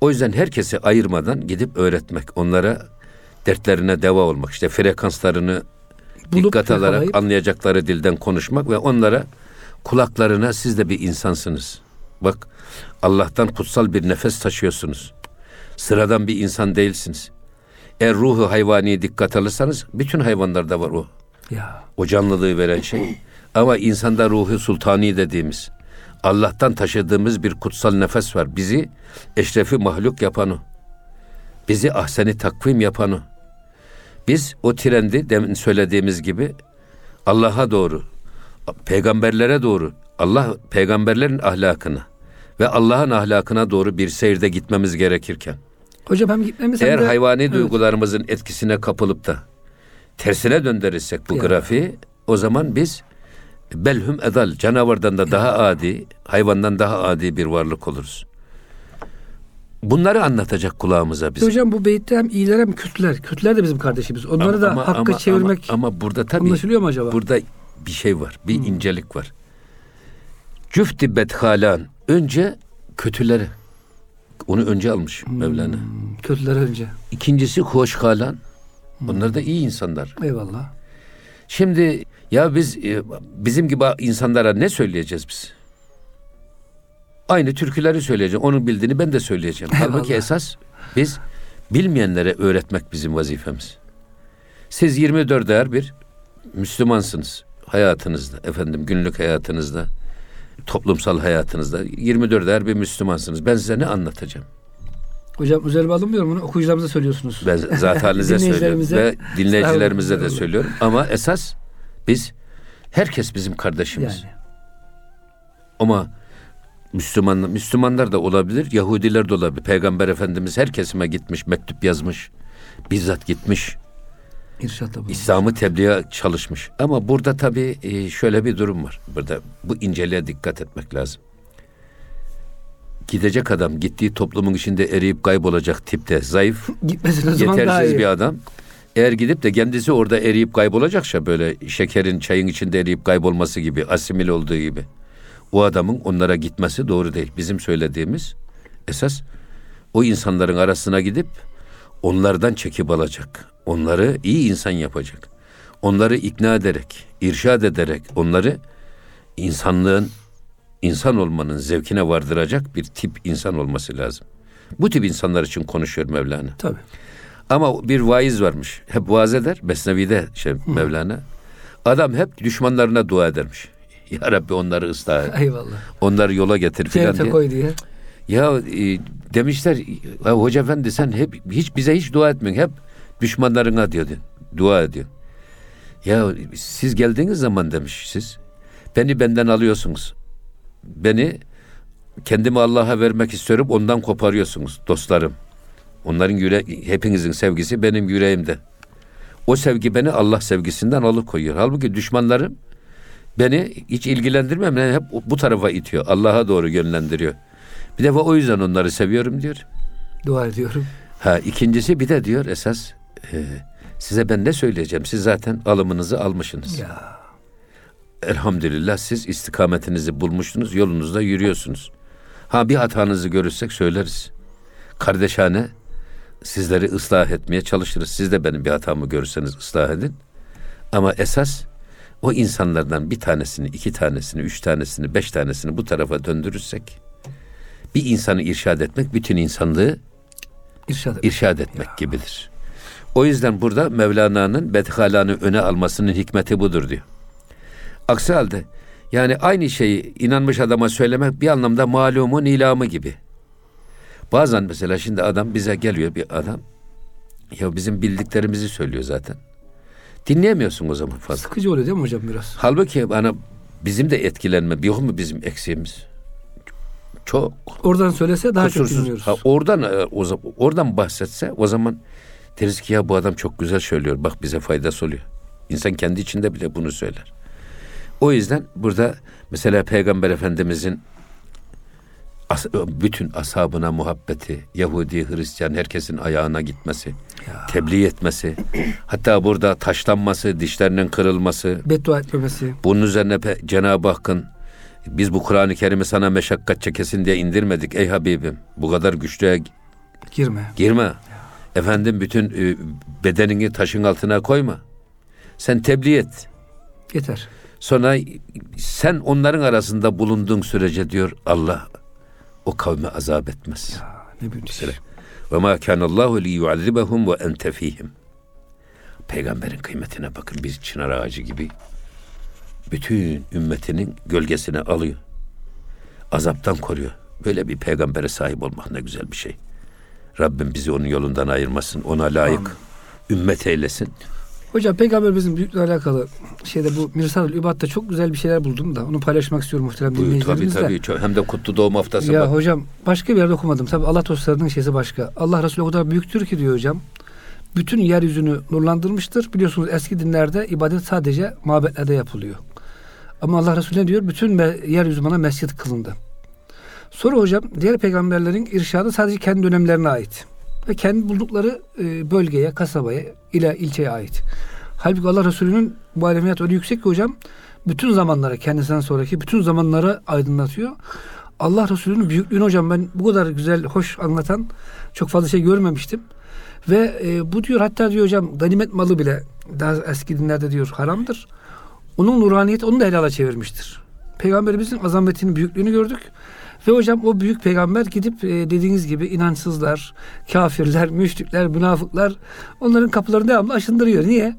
O yüzden herkesi ayırmadan gidip öğretmek, onlara dertlerine deva olmak, işte frekanslarını Bulup dikkat alarak yakalayıp- anlayacakları dilden konuşmak ve onlara kulaklarına siz de bir insansınız. Bak Allah'tan kutsal bir nefes taşıyorsunuz. Sıradan bir insan değilsiniz. Eğer ruhu hayvani dikkat alırsanız bütün hayvanlarda var o. Ya. O canlılığı veren şey. Ama insanda ruhu sultani dediğimiz Allah'tan taşıdığımız bir kutsal nefes var. Bizi eşrefi mahluk yapan o. Bizi ahseni takvim yapan o. Biz o trendi demin söylediğimiz gibi Allah'a doğru, peygamberlere doğru, Allah peygamberlerin ahlakına ve Allah'ın ahlakına doğru bir seyirde gitmemiz gerekirken Hocam hem gitmemiz hem eğer de- hayvani Evet. duygularımızın etkisine kapılıp da tersine döndürürsek bu Ya. grafiği o zaman biz belhum edal canavardan da daha adi, hayvandan daha adi bir varlık oluruz. Bunları anlatacak kulağımıza biz. Hocam bu beytte hem iyiler hem kötüler. Kötüler de bizim kardeşimiz. Onları Ama- da ama- hakka ama- çevirmek ama, ama burada tabii anlaşılıyor mu acaba? burada bir şey var. Bir incelik var. Cüfti bedhalan önce kötüleri onu önce almış Mevlana. Kötüler önce. İkincisi hoşhalan. Onlar da iyi insanlar. Eyvallah. Şimdi ya biz e, bizim gibi insanlara ne söyleyeceğiz biz? Aynı türküleri söyleyeceğim. Onun bildiğini ben de söyleyeceğim. Halbuki Eyvallah. esas biz bilmeyenlere öğretmek bizim vazifemiz. Siz 24 er bir Müslümansınız hayatınızda, efendim günlük hayatınızda, toplumsal hayatınızda 24 er bir Müslümansınız. Ben size ne anlatacağım? Hocam üzerime alınmıyorum bunu okuyucularımıza söylüyorsunuz. Ben zaten söylüyorum ve dinleyicilerimize de söylüyorum. Ama esas biz herkes bizim kardeşimiz. Yani. Ama Müslüman Müslümanlar da olabilir, Yahudiler de olabilir. Peygamber Efendimiz her kesime gitmiş, mektup yazmış. Bizzat gitmiş. İslam'ı tebliğe çalışmış. Ama burada tabii e, şöyle bir durum var. Burada bu inceliğe dikkat etmek lazım. Gidecek adam gittiği toplumun içinde eriyip kaybolacak tipte zayıf, Gitmesin o zaman daha yetersiz iyi. bir adam. Eğer gidip de kendisi orada eriyip kaybolacaksa böyle şekerin çayın içinde eriyip kaybolması gibi asimil olduğu gibi o adamın onlara gitmesi doğru değil. Bizim söylediğimiz esas o insanların arasına gidip onlardan çekip alacak. Onları iyi insan yapacak. Onları ikna ederek, irşad ederek onları insanlığın insan olmanın zevkine vardıracak bir tip insan olması lazım. Bu tip insanlar için konuşuyor Mevlana. Tabii. Ama bir vaiz varmış. Hep vaaz eder. Mesnevi'de şey Mevlana. Adam hep düşmanlarına dua edermiş. Ya Rabbi onları ıslah et. Eyvallah. Onları yola getir filan diye. koy diye. Ya e, demişler ya hoca efendi sen hep hiç bize hiç dua etmiyorsun. Hep düşmanlarına diyor. Dua ediyor. Ya siz geldiğiniz zaman demiş siz. Beni benden alıyorsunuz. Beni kendimi Allah'a vermek istiyorum. Ondan koparıyorsunuz dostlarım. Onların yüre hepinizin sevgisi benim yüreğimde. O sevgi beni Allah sevgisinden alıkoyuyor. Halbuki düşmanlarım beni hiç ilgilendirmem. Yani hep bu tarafa itiyor. Allah'a doğru yönlendiriyor. Bir defa o yüzden onları seviyorum diyor. Dua ediyorum. Ha ikincisi bir de diyor esas e, size ben ne söyleyeceğim? Siz zaten alımınızı almışsınız. Ya. Elhamdülillah siz istikametinizi bulmuşsunuz, yolunuzda yürüyorsunuz. Ha bir hatanızı görürsek söyleriz. Kardeşane sizleri ıslah etmeye çalışırız. Siz de benim bir hatamı görürseniz ıslah edin. Ama esas o insanlardan bir tanesini, iki tanesini, üç tanesini, beş tanesini bu tarafa döndürürsek bir insanı irşad etmek bütün insanlığı İrşad et. irşad etmek gibidir. O yüzden burada Mevlana'nın bedhalanı öne almasının hikmeti budur diyor. Aksi halde yani aynı şeyi inanmış adama söylemek bir anlamda malumun ilamı gibi. Bazen mesela şimdi adam bize geliyor bir adam. Ya bizim bildiklerimizi söylüyor zaten. Dinleyemiyorsun o zaman fazla. Sıkıcı oluyor değil mi hocam biraz? Halbuki bana bizim de etkilenme yok mu bizim eksiğimiz? Çok Oradan söylese daha çok kusursuz. dinliyoruz. Ha, oradan e, o, oradan bahsetse o zaman deriz ki ya bu adam çok güzel söylüyor. Bak bize faydası oluyor. İnsan kendi içinde bile bunu söyler. O yüzden burada mesela Peygamber Efendimizin as- bütün ashabına muhabbeti, Yahudi, Hristiyan herkesin ayağına gitmesi, tebliğ etmesi, hatta burada taşlanması, dişlerinin kırılması, Beddua etmemesi. bunun üzerine Cenab-ı Hakk'ın biz bu Kur'an-ı Kerim'i sana meşakkat çekesin diye indirmedik ey Habibim. Bu kadar güçlüğe Girme. girme. Efendim bütün e, bedenini taşın altına koyma. Sen tebliğ et. Yeter. Sonra sen onların arasında bulunduğun sürece diyor Allah o kavme azap etmez. Ya, ne büyük iş. Ve ma kanallahu li yuazibahum ve ente fihim. Peygamberin kıymetine bakın bir çınar ağacı gibi bütün ümmetinin gölgesine alıyor. Azaptan koruyor. Böyle bir peygambere sahip olmak ne güzel bir şey. Rabbim bizi onun yolundan ayırmasın. Ona layık Amin. ümmet eylesin. Hocam peygamberimizin büyüklüğüyle alakalı şeyde bu Mirsal-ül Übad'da çok güzel bir şeyler buldum da onu paylaşmak istiyorum muhterem Buyur, tabii dinleyicilerimizle. tabii. Çok- Hem de kutlu doğum haftası Ya bak. hocam başka bir yerde okumadım. Tabi Allah dostlarının şeysi başka. Allah Resulü o kadar büyüktür ki diyor hocam. Bütün yeryüzünü nurlandırmıştır. Biliyorsunuz eski dinlerde ibadet sadece mabetlerde yapılıyor. Ama Allah Resulü ne diyor? Bütün yeryüzü bana mescit kılındı. Sonra hocam diğer peygamberlerin irşadı sadece kendi dönemlerine ait. Ve kendi buldukları e, bölgeye, kasabaya, ile ilçeye ait. Halbuki Allah Resulü'nün bu alemiyat öyle yüksek ki hocam bütün zamanlara kendisinden sonraki bütün zamanlara aydınlatıyor. Allah Resulü'nün büyüklüğünü hocam ben bu kadar güzel, hoş anlatan çok fazla şey görmemiştim. Ve e, bu diyor hatta diyor hocam ganimet malı bile daha eski dinlerde diyor haramdır. Onun nuraniyeti onu da helala çevirmiştir. Peygamberimizin azametinin büyüklüğünü gördük. Ve hocam o büyük peygamber gidip e, dediğiniz gibi inançsızlar, kafirler, müşrikler, münafıklar onların kapılarını devamlı aşındırıyor. Niye?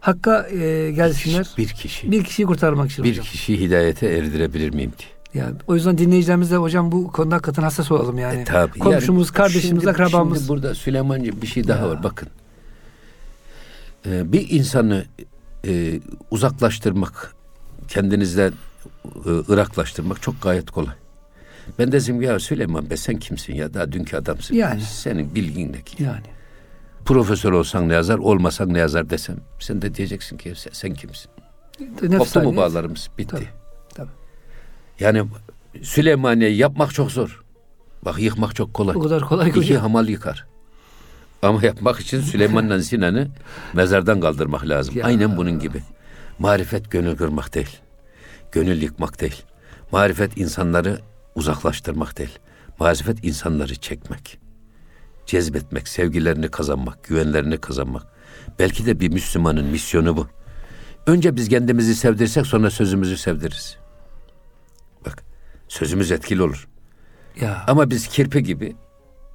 Hakka e, gelsinler. Bir kişi. Bir kişiyi kurtarmak için bir hocam. kişiyi hidayete erdirebilir miyim diye. Yani o yüzden dinleyicilerimize hocam bu konuda hakikaten hassas olalım yani. E, tabii. Komşumuz, Yani kardeşimiz, şimdi- akrabamız. Şimdi burada Süleymancığım bir şey daha Ya. var bakın. Ee, bir insanı e, uzaklaştırmak, kendinizden e, ıraklaştırmak çok gayet kolay. Ben dedim ya Süleyman be sen kimsin ya daha dünkü adamsın. Yani. Senin bilgin ne ki? Yani. Profesör olsan ne yazar, olmasan ne yazar desem. Sen de diyeceksin ki sen, sen kimsin? Koptu mu bağlarımız? Bitti. Tabii, tabii. Yani Süleymaniye'yi yapmak çok zor. Bak yıkmak çok kolay. O kadar kolay ki İki hocam. hamal yıkar. Ama yapmak için Süleyman'la Sinan'ı mezardan kaldırmak lazım. Ya. Aynen bunun gibi. Marifet gönül kırmak değil. Gönül yıkmak değil. Marifet insanları uzaklaştırmak değil. Marifet insanları çekmek. Cezbetmek, sevgilerini kazanmak, güvenlerini kazanmak. Belki de bir Müslümanın misyonu bu. Önce biz kendimizi sevdirsek sonra sözümüzü sevdiririz. Bak sözümüz etkili olur. Ya. Ama biz kirpi gibi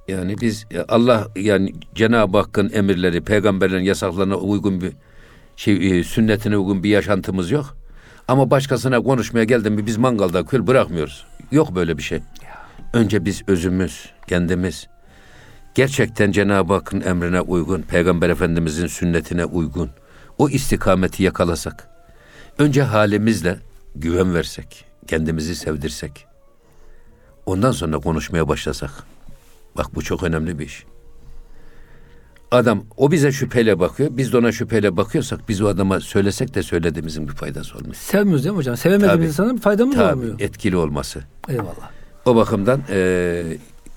yani biz ya Allah yani Cenab-ı Hakk'ın emirleri, peygamberlerin yasaklarına uygun bir şey e, sünnetine uygun bir yaşantımız yok. Ama başkasına konuşmaya geldim mi biz mangalda kül bırakmıyoruz. Yok böyle bir şey. Önce biz özümüz, kendimiz gerçekten Cenab-ı Hakk'ın emrine uygun, Peygamber Efendimizin sünnetine uygun o istikameti yakalasak. Önce halimizle güven versek, kendimizi sevdirsek. Ondan sonra konuşmaya başlasak. Bak bu çok önemli bir iş. Adam o bize şüpheyle bakıyor. Biz de ona şüpheyle bakıyorsak biz o adama söylesek de söylediğimizin bir faydası olmuyor. Sevmiyoruz değil mi hocam? Sevemediğimiz Tabii. insana bir faydamız Tabii olmuyor. etkili olması. Eyvallah. O bakımdan eee,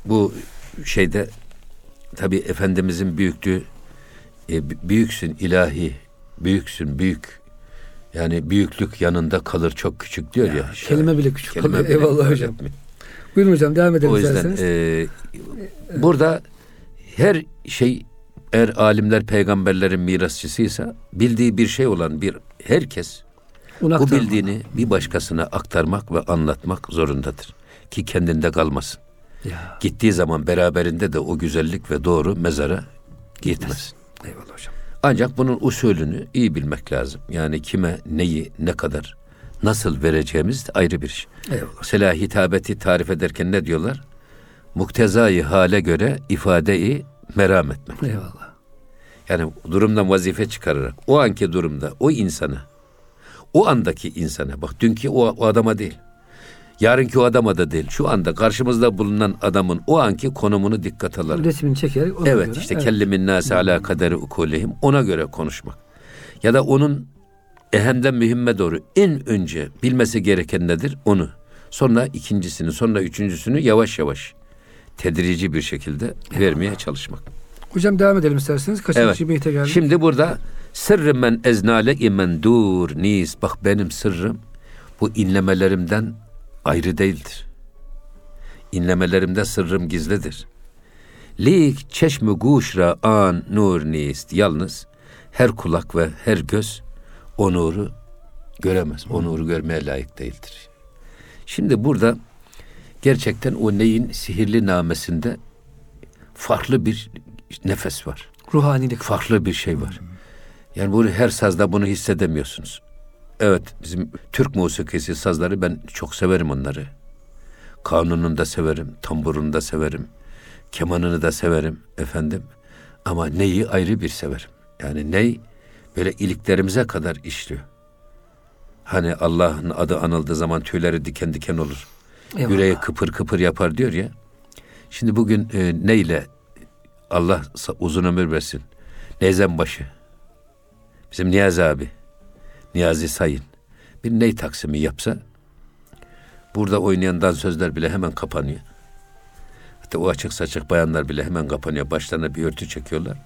bu şeyde tabi Efendimizin büyüklüğü e, büyüksün ilahi, büyüksün büyük. Yani büyüklük yanında kalır çok küçük diyor ya. şair. Kelime bile küçük Kelime kalıyor. bile Eyvallah hocam. etmiyor. Buyurun hocam devam edelim O yüzden isterseniz. e, burada her şey eğer alimler peygamberlerin mirasçısıysa bildiği bir şey olan bir herkes Bunu bu bildiğini bir başkasına aktarmak ve anlatmak zorundadır. Ki kendinde kalmasın. Ya. Gittiği zaman beraberinde de o güzellik ve doğru mezara gitmez. Eyvallah hocam. Ancak bunun usulünü iyi bilmek lazım. Yani kime neyi ne kadar nasıl vereceğimiz de ayrı bir şey. Eyvallah. Mesela hitabeti tarif ederken ne diyorlar? Muktezayı hale göre ifadeyi meram etmek. Eyvallah. Yani durumdan vazife çıkararak o anki durumda o insana, o andaki insana bak dünkü o, o adama değil. Yarınki o adama da değil. Şu anda karşımızda bulunan adamın o anki konumunu dikkat alarak. Resmini çekerek ona Evet göre. işte evet. kellimin nase ala kaderi ukulihim ona göre konuşmak. Ya da onun ehemden mühimme doğru en önce bilmesi gereken nedir onu. Sonra ikincisini sonra üçüncüsünü yavaş yavaş tedrici bir şekilde vermeye çalışmak. Hocam devam edelim isterseniz. Kaçıncı Evet. beyte geldik? Şimdi burada sırrı men eznale imen dur nis. Bak benim sırrım bu inlemelerimden ayrı değildir. İnlemelerimde sırrım gizlidir. Lik çeşmi guşra an nur nist. Yalnız her kulak ve her göz o nuru göremez. O nuru görmeye layık değildir. Şimdi burada gerçekten o neyin sihirli namesinde farklı bir nefes var Ruhanilik. farklı bir şey var. Yani bunu her sazda bunu hissedemiyorsunuz. Evet bizim Türk musikisi sazları ben çok severim onları. Kanununu da severim, tamburunu da severim, kemanını da severim efendim. Ama neyi ayrı bir severim. Yani ney böyle iliklerimize kadar işliyor. Hani Allah'ın adı anıldığı zaman tüyleri diken diken olur. Eyvallah. Yüreği kıpır kıpır yapar diyor ya. Şimdi bugün e, neyle Allah uzun ömür versin. Neyzen başı. Bizim Niyazi abi. Niyazi Sayın. bir ney taksimi yapsa burada oynayan dansözler bile hemen kapanıyor. Hatta o açık saçık bayanlar bile hemen kapanıyor. Başlarına bir örtü çekiyorlar.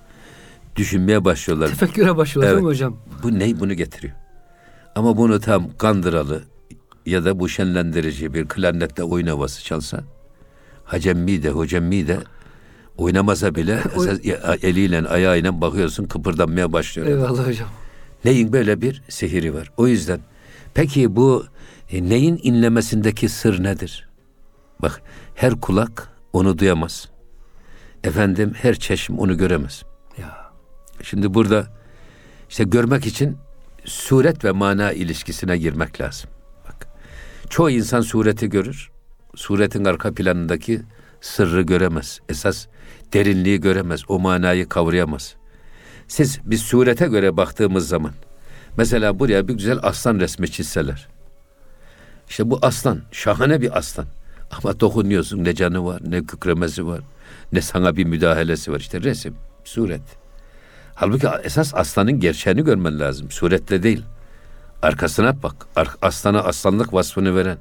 Düşünmeye başlıyorlar. Tefekküre başlıyorlar Evet. değil mi hocam? Bu ney bunu getiriyor. Ama bunu tam kandıralı ya da bu şenlendirici bir klarnetle oyun havası çalsa hacemmi de hocemmi de oynamasa bile esas eliyle ayağıyla bakıyorsun kıpırdanmaya başlıyor. Eyvallah hocam. Neyin böyle bir sihiri var. O yüzden peki bu e, neyin inlemesindeki sır nedir? Bak her kulak onu duyamaz. Efendim her çeşim onu göremez. Ya. Şimdi burada işte görmek için suret ve mana ilişkisine girmek lazım. Çoğu insan sureti görür. Suretin arka planındaki sırrı göremez. Esas derinliği göremez. O manayı kavrayamaz. Siz bir surete göre baktığımız zaman mesela buraya bir güzel aslan resmi çizseler. İşte bu aslan şahane bir aslan. Ama dokunuyorsun ne canı var, ne kükremesi var, ne sana bir müdahalesi var. İşte resim, suret. Halbuki esas aslanın gerçeğini görmen lazım. Suretle değil. Arkasına bak. Aslana aslanlık vasfını veren.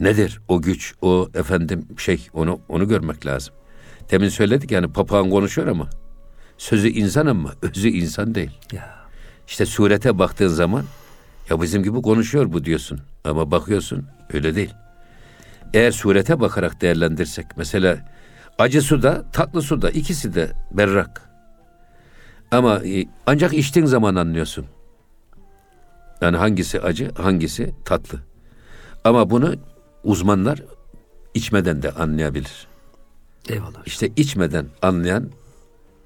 Nedir o güç, o efendim şey onu onu görmek lazım. Demin söyledik yani papağan konuşuyor ama sözü insan ama özü insan değil. Ya. İşte surete baktığın zaman ya bizim gibi konuşuyor bu diyorsun. Ama bakıyorsun öyle değil. Eğer surete bakarak değerlendirsek mesela acı suda tatlı suda ikisi de berrak. Ama e, ancak içtiğin zaman anlıyorsun. Yani hangisi acı hangisi tatlı. Ama bunu uzmanlar içmeden de anlayabilir. Eyvallah. İşte içmeden anlayan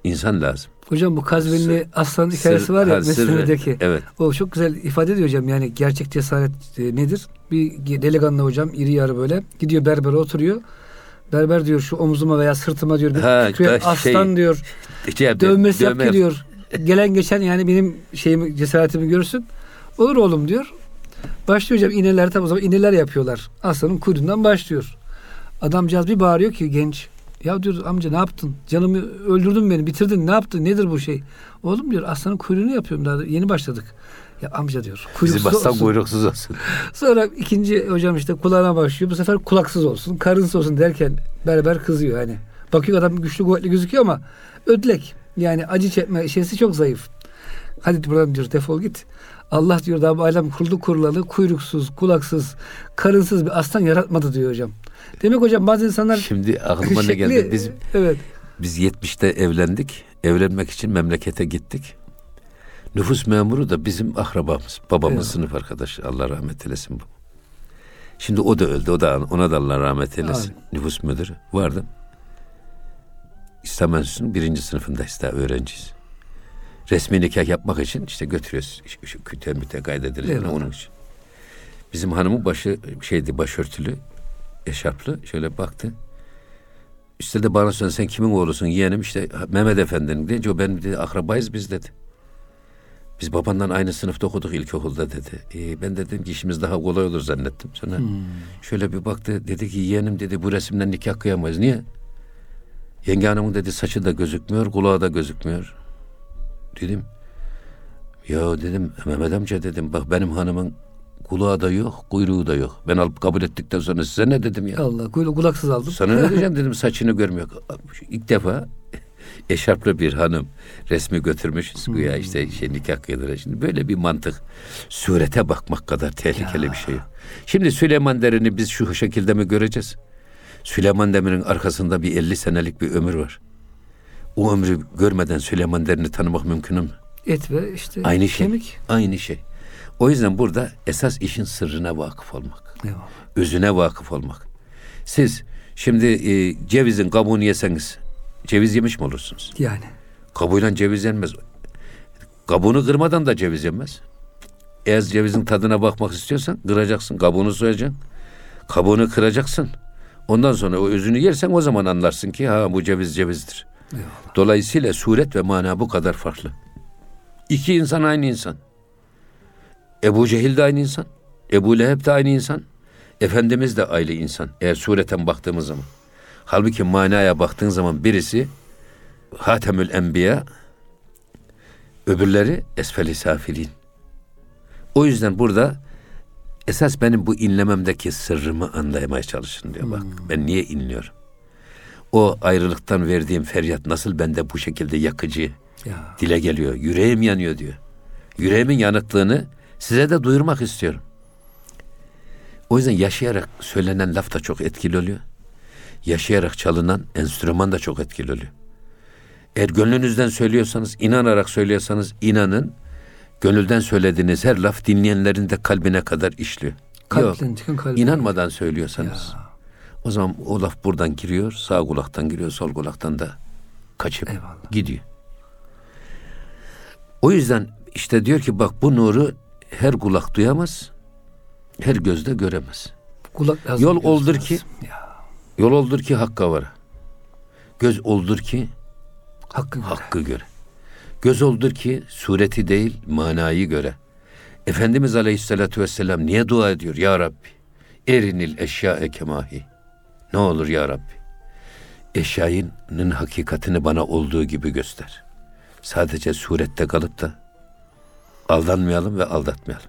insan lazım. Hocam bu Kazvinli aslan hikayesi Sır- var ya. Mesnevi'deki. Evet. O çok güzel ifade ediyor hocam. Yani gerçek cesaret e, nedir? Bir delikanlı hocam iri yarı böyle gidiyor berbere oturuyor. Berber diyor şu omzuma veya sırtıma diyor bir Ha, ben şey- aslan diyor Şey, dövmesi yap dövme ki diyor. Gelen geçen yani benim şeyimi cesaretimi görsün. Olur oğlum diyor. Başlıyor hocam iğneler tabi o zaman iğneler yapıyorlar. Aslanın kuyruğundan başlıyor. Adamcağız bir bağırıyor ki genç. Ya diyor amca ne yaptın? Canımı öldürdün beni bitirdin ne yaptın? Nedir bu şey? Oğlum diyor aslanın kuyruğunu yapıyorum daha yeni başladık. Ya amca diyor kuyruksuz aslan olsun. kuyruksuz olsun. Sonra ikinci hocam işte kulağına başlıyor. Bu sefer kulaksız olsun, karınsız olsun derken berber kızıyor hani. Bakıyor adam güçlü kuvvetli gözüküyor ama ödlek. Yani acı çekme şeysi çok zayıf. Hadi buradan diyor defol git. Allah diyor daha bu alem kurdu kurulalı kuyruksuz, kulaksız, karınsız bir aslan yaratmadı diyor hocam. Demek hocam bazı insanlar Şimdi aklıma ne geldi? Biz evet. biz 70'te evlendik. Evlenmek için memlekete gittik. Nüfus memuru da bizim akrabamız. Babamın Evet. sınıf arkadaşı. Allah rahmet eylesin bu. Şimdi o da öldü. O da ona da Allah rahmet eylesin. Amin. Nüfus müdürü vardı. İslam Enstitüsü'nün birinci sınıfındayız daha öğrenciyiz. Resmi nikah yapmak için işte götürüyoruz. Şu, şu küte müte. Eyvallah. onun için. Bizim hanımın başı şeydi başörtülü, eşarplı. Şöyle baktı. Üstelik de bana söyledi sen kimin oğlusun yeğenim işte Mehmet Efendi'nin deyince o benim dedi akrabayız biz dedi. Biz babandan aynı sınıfta okuduk ilkokulda dedi. Ee, ben dedim ki işimiz daha kolay olur zannettim. Sonra şöyle bir baktı dedi ki yeğenim dedi bu resimden nikah kıyamayız. Niye? Yenge hanımın dedi saçı da gözükmüyor kulağı da gözükmüyor. Dedim ya dedim Mehmet amca dedim bak benim hanımın kulağı da yok kuyruğu da yok. Ben alıp kabul ettikten sonra size ne dedim ya? Allah kuyruğu kulaksız aldım. Sana ne diyeceğim dedim saçını görmüyor. İlk defa eşarplı bir hanım resmi götürmüşüz güya işte şey nikah kıyılır. Şimdi böyle bir mantık surete bakmak kadar tehlikeli bir şey. Şimdi Süleyman Demir'i biz şu şekilde mi göreceğiz? Süleyman Demir'in arkasında bir 50 senelik bir ömür var. O ömrü görmeden Süleyman Demir'i tanımak mümkün mü? Et ve işte Aynı şey. kemik. Aynı şey. O yüzden burada esas işin sırrına vakıf olmak Eyvallah. özüne vakıf olmak. Siz şimdi e, cevizin kabuğunu yeseniz ceviz yemiş mi olursunuz? Yani. Kabuğuyla ceviz yenmez. Kabuğunu kırmadan da ceviz yenmez. Eğer cevizin tadına bakmak istiyorsan kıracaksın, kabuğunu soyacaksın. Kabuğunu kıracaksın. Ondan sonra o özünü yersen o zaman anlarsın ki ha bu ceviz cevizdir. Eyvallah. Dolayısıyla suret ve mana bu kadar farklı. İki insan aynı insan. Ebu Cehil de aynı insan. Ebu Leheb de aynı insan. Efendimiz de aynı insan. Eğer sureten baktığımız zaman. Halbuki manaya baktığın zaman birisi Hatemül Enbiya, öbürleri Esfel-i Safilin. O yüzden burada esas benim bu inlememdeki sırrımı anlayamaya çalışın diyor bak. Ben niye inliyorum? O ayrılıktan verdiğim feryat nasıl bende bu şekilde yakıcı Ya. dile geliyor. Yüreğim yanıyor diyor. Yüreğimin yanıklığını size de duyurmak istiyorum. O yüzden yaşayarak söylenen laf da çok etkili oluyor. Yaşayarak çalınan enstrüman da çok etkili oluyor. Eğer gönlünüzden söylüyorsanız, inanarak söylüyorsanız inanın. Gönülden söylediğiniz her laf dinleyenlerin de kalbine kadar işliyor. Kalpten Yok. çıkan kalbine. İnanmadan söylüyorsanız. O zaman o laf buradan giriyor, sağ kulaktan giriyor, sol kulaktan da kaçıp Eyvallah. gidiyor. O yüzden işte diyor ki bak bu nuru her kulak duyamaz, her gözde göremez. Kulak lazım, Yol oldur lazım. ki- Ya. Yol oldur ki hakka vara. Göz oldur ki Hakkı göre. hakkı göre. Göz oldur ki sureti değil manayı göre. Efendimiz Aleyhisselatü Vesselam niye dua ediyor? Ya Rabbi erinil eşya kemahi. Ne olur ya Rabbi. Eşyanın hakikatini bana olduğu gibi göster. Sadece surette kalıp da aldanmayalım ve aldatmayalım.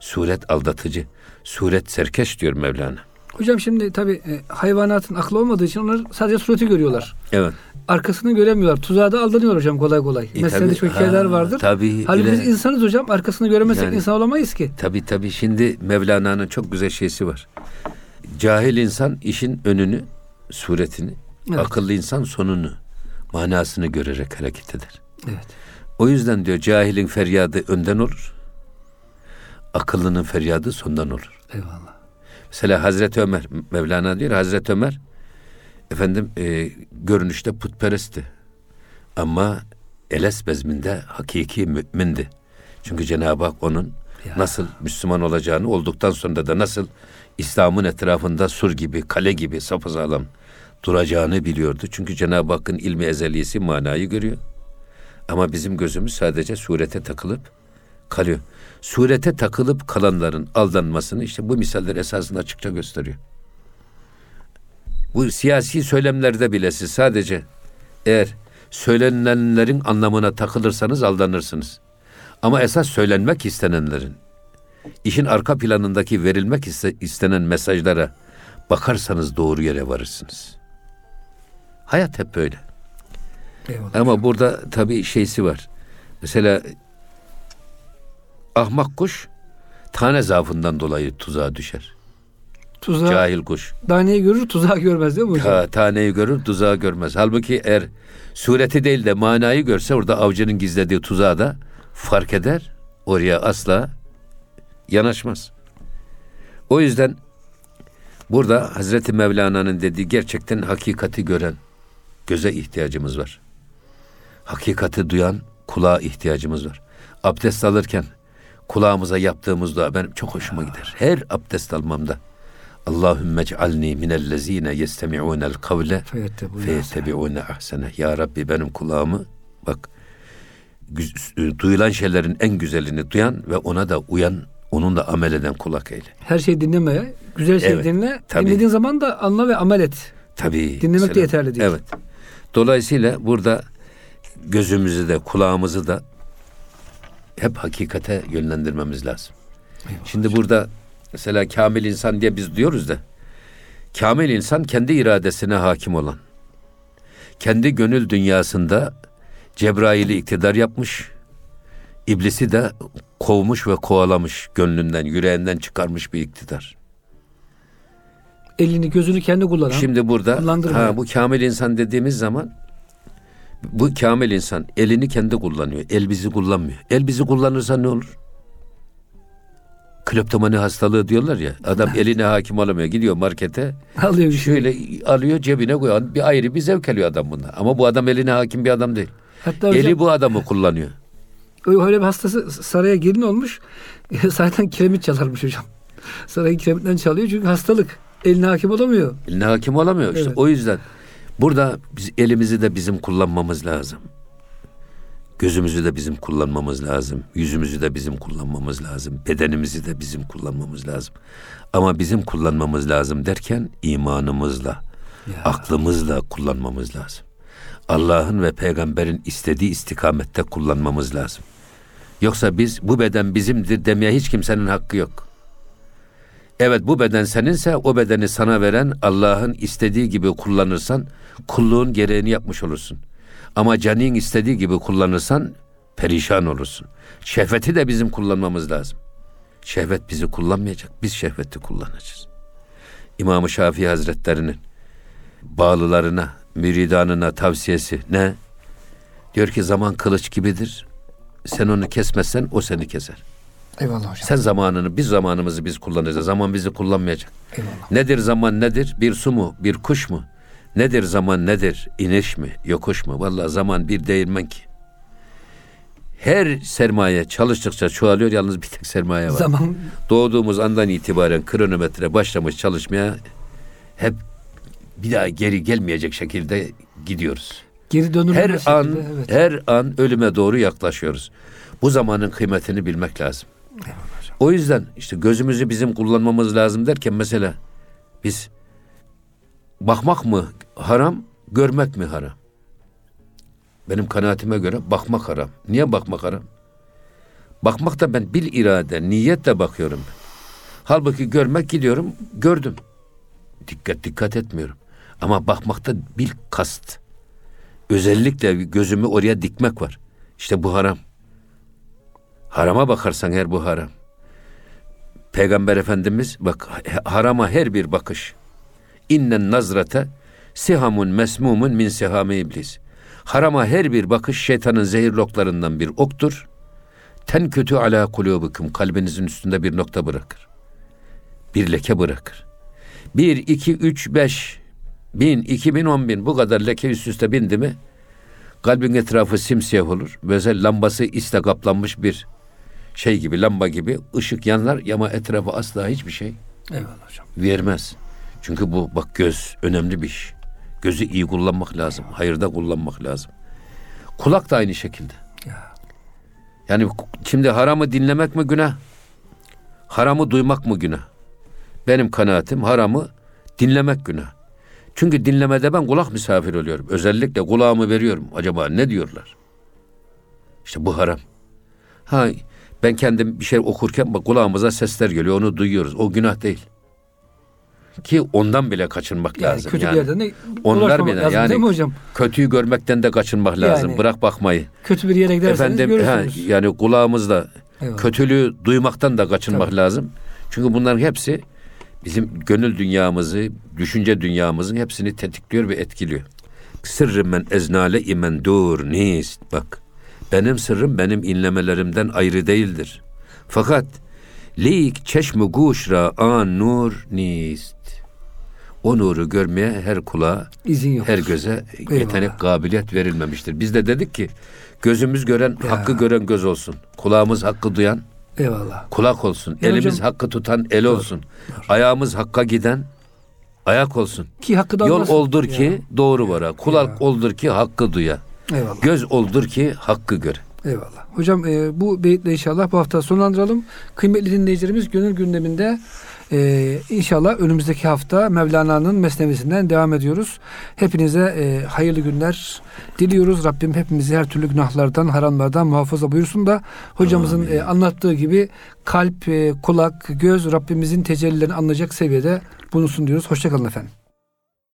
Suret aldatıcı. Suret serkeş diyor Mevlana. Hocam şimdi tabii e, hayvanatın aklı olmadığı için onlar sadece sureti görüyorlar. Evet. Arkasını göremiyorlar. Tuzağa da aldanıyor hocam kolay kolay. E, Meselede tabii. çok hikayeler vardır. tabii, Halbuki biz insanız hocam. Arkasını göremezsek Yani- insan olamayız ki. Tabi tabi şimdi Mevlana'nın çok güzel şeysi var. Cahil insan işin önünü, suretini, Evet. akıllı insan sonunu, manasını görerek hareket eder. Evet. O yüzden diyor cahilin feryadı önden olur, akıllının feryadı sondan olur. Eyvallah. Mesela Hazreti Ömer, Mevlana diyor Hazreti Ömer, efendim e, görünüşte putperestti. Ama eles bezminde hakiki mümindi. Çünkü Cenab-ı Hak onun Ya. nasıl Müslüman olacağını olduktan sonra da nasıl İslam'ın etrafında sur gibi, kale gibi sapasağlam duracağını biliyordu. Çünkü Cenab-ı Hakk'ın ilmi ezeliyesi manayı görüyor. Ama bizim gözümüz sadece surete takılıp kalıyor. Surete takılıp kalanların aldanmasını işte bu misaller esasında açıkça gösteriyor. Bu siyasi söylemlerde bile siz sadece eğer söylenenlerin anlamına takılırsanız aldanırsınız. Ama esas söylenmek istenenlerin, işin arka planındaki verilmek iste- istenen mesajlara bakarsanız doğru yere varırsınız. Hayat hep böyle. Eyvallah. Ama burada tabii şeysi var. Mesela ahmak kuş tane zaafından dolayı tuzağa düşer. Tuzağı, Cahil kuş. daneyi görür tuzağı görmez değil mi hocam? Ta, taneyi görür tuzağı görmez. Halbuki eğer sureti değil de manayı görse orada avcının gizlediği tuzağı da fark eder. Oraya asla yanaşmaz. O yüzden burada Hazreti Mevlana'nın dediği gerçekten hakikati gören göze ihtiyacımız var. Hakikati duyan kulağa ihtiyacımız var. Abdest alırken kulağımıza yaptığımız dua benim çok hoşuma gider. Her abdest almamda Allahümme ec'alni minellezine yestemi'unel kavle feyettebi'une ahsene. Ya Rabbi benim kulağımı bak duyulan şeylerin en güzelini duyan ve ona da uyan, onunla amel eden kulak eyle. Her şey dinlemeye, güzel şey Evet, dinle. tabii. Dinlediğin zaman da anla ve amel et. Tabii. Dinlemek de mesela- yeterli değil. Evet. Dolayısıyla burada gözümüzü de kulağımızı da hep hakikate yönlendirmemiz lazım. Şimdi burada mesela kamil insan diye biz diyoruz da kamil insan kendi iradesine hakim olan, kendi gönül dünyasında Cebrail'i iktidar yapmış, iblisi de kovmuş ve kovalamış gönlünden, yüreğinden çıkarmış bir iktidar. Elini gözünü kendi kullanan. Şimdi burada ha, bu kamil insan dediğimiz zaman bu kamil insan elini kendi kullanıyor. El bizi kullanmıyor. El bizi kullanırsa ne olur? Kleptomani hastalığı diyorlar ya. Adam eline hakim olamıyor. Gidiyor markete. alıyor bir şey. Şöyle alıyor cebine koyuyor. Bir ayrı bir zevk alıyor adam bundan. Ama bu adam eline hakim bir adam değil. Hatta hocam, Eli bu adamı kullanıyor. Öyle bir hastası saraya gelin olmuş. Zaten kiremit çalarmış hocam. Sarayın kiremitten çalıyor çünkü hastalık. Eline hakim olamıyor. Eline hakim olamıyor işte. Evet. O yüzden burada biz elimizi de bizim kullanmamız lazım. Gözümüzü de bizim kullanmamız lazım. Yüzümüzü de bizim kullanmamız lazım. Bedenimizi de bizim kullanmamız lazım. Ama bizim kullanmamız lazım derken imanımızla, aklımızla kullanmamız lazım. Allah'ın ve peygamberin istediği istikamette kullanmamız lazım. Yoksa biz bu beden bizimdir demeye hiç kimsenin hakkı yok. Evet bu beden seninse o bedeni sana veren Allah'ın istediği gibi kullanırsan kulluğun gereğini yapmış olursun. Ama canın istediği gibi kullanırsan perişan olursun. Şehveti de bizim kullanmamız lazım. Şehvet bizi kullanmayacak. Biz şehveti kullanacağız. İmam-ı Şafii Hazretlerinin bağlılarına, müridanına tavsiyesi ne? Diyor ki zaman kılıç gibidir. Sen onu kesmezsen o seni keser. Eyvallah hocam. Sen zamanını, biz zamanımızı biz kullanacağız. Zaman bizi kullanmayacak. Eyvallah. Nedir zaman nedir? Bir su mu? Bir kuş mu? Nedir zaman nedir? İniş mi? Yokuş mu? Vallahi zaman bir değirmen ki. Her sermaye çalıştıkça çoğalıyor. Yalnız bir tek sermaye var. Zaman Doğduğumuz andan itibaren kronometre başlamış çalışmaya hep bir daha geri gelmeyecek şekilde gidiyoruz. Geri dönülmez Her şekilde, an evet. her an ölüme doğru yaklaşıyoruz. Bu zamanın kıymetini bilmek lazım. O yüzden işte gözümüzü bizim kullanmamız lazım derken mesela biz bakmak mı haram, görmek mi haram? Benim kanaatime göre bakmak haram. Niye bakmak haram? Bakmak da ben bil irade, niyetle bakıyorum. ben. Halbuki görmek gidiyorum, gördüm. Dikkat dikkat etmiyorum. Ama bakmakta bil kast. Özellikle gözümü oraya dikmek var. İşte bu haram. Harama bakarsan her bu haram. Peygamber Efendimiz bak harama her bir bakış. İnnen nazrate sihamun mesmumun min sihami iblis. Harama her bir bakış şeytanın zehirloklarından bir oktur. Ten kötü ala kulubukum kalbinizin üstünde bir nokta bırakır. Bir leke bırakır. Bir, iki, üç, beş, bin, iki bin, on bin bu kadar leke üst üste bindi mi kalbin etrafı simsiyah olur. Böyle lambası isle kaplanmış bir şey gibi lamba gibi ışık yanlar ama etrafı asla hiçbir şey Eyvallah hocam. vermez. Çünkü bu bak göz önemli bir iş. Gözü iyi kullanmak lazım. Hayırda kullanmak lazım. Kulak da aynı şekilde. Ya. Yani şimdi haramı dinlemek mi günah? Haramı duymak mı günah? Benim kanaatim haramı dinlemek günah. Çünkü dinlemede ben kulak misafir oluyorum. Özellikle kulağımı veriyorum. Acaba ne diyorlar? İşte bu haram. Ha ben kendim bir şey okurken bak kulağımıza sesler geliyor. Onu duyuyoruz. O günah değil. Ki ondan bile kaçınmak Yani lazım. kötü yani. bir yerden de Onlar bile lazım yani değil mi hocam? kötüyü görmekten de kaçınmak lazım. Yani- Bırak bakmayı. Kötü bir yere giderseniz Efendim görürsünüz. yani kulağımızla Eyvallah. kötülüğü duymaktan da kaçınmak Tabii. lazım. Çünkü bunların hepsi bizim gönül dünyamızı, düşünce dünyamızın hepsini tetikliyor ve etkiliyor. Sırrı men eznale imen dur nist. Bak benim sırrım benim inlemelerimden ayrı değildir. Fakat lik çeşmi guşra an nur nist. O nuru görmeye her kulağa İzin yok. her göze yetenek, Eyvallah. kabiliyet verilmemiştir. Biz de dedik ki gözümüz gören, Ya. hakkı gören göz olsun. Kulağımız hakkı duyan Eyvallah. kulak olsun. Ya Elimiz hocam- hakkı tutan el olsun. Ayağımız hakka giden ayak olsun. Ki hakkı da Yol oldur ki Ya. doğru vara. Kulak oldur ki hakkı duya. Eyvallah. Göz oldur ki hakkı göre. Eyvallah. Hocam e, bu beyitle inşallah bu hafta sonlandıralım. Kıymetli dinleyicilerimiz gönül gündeminde e, inşallah önümüzdeki hafta Mevlana'nın mesnevisinden devam ediyoruz. Hepinize e, hayırlı günler diliyoruz. Rabbim hepimizi her türlü günahlardan, haramlardan muhafaza buyursun da hocamızın e, anlattığı gibi kalp, e, kulak, göz Rabbimizin tecellilerini anlayacak seviyede bulunsun diyoruz. Hoşçakalın efendim.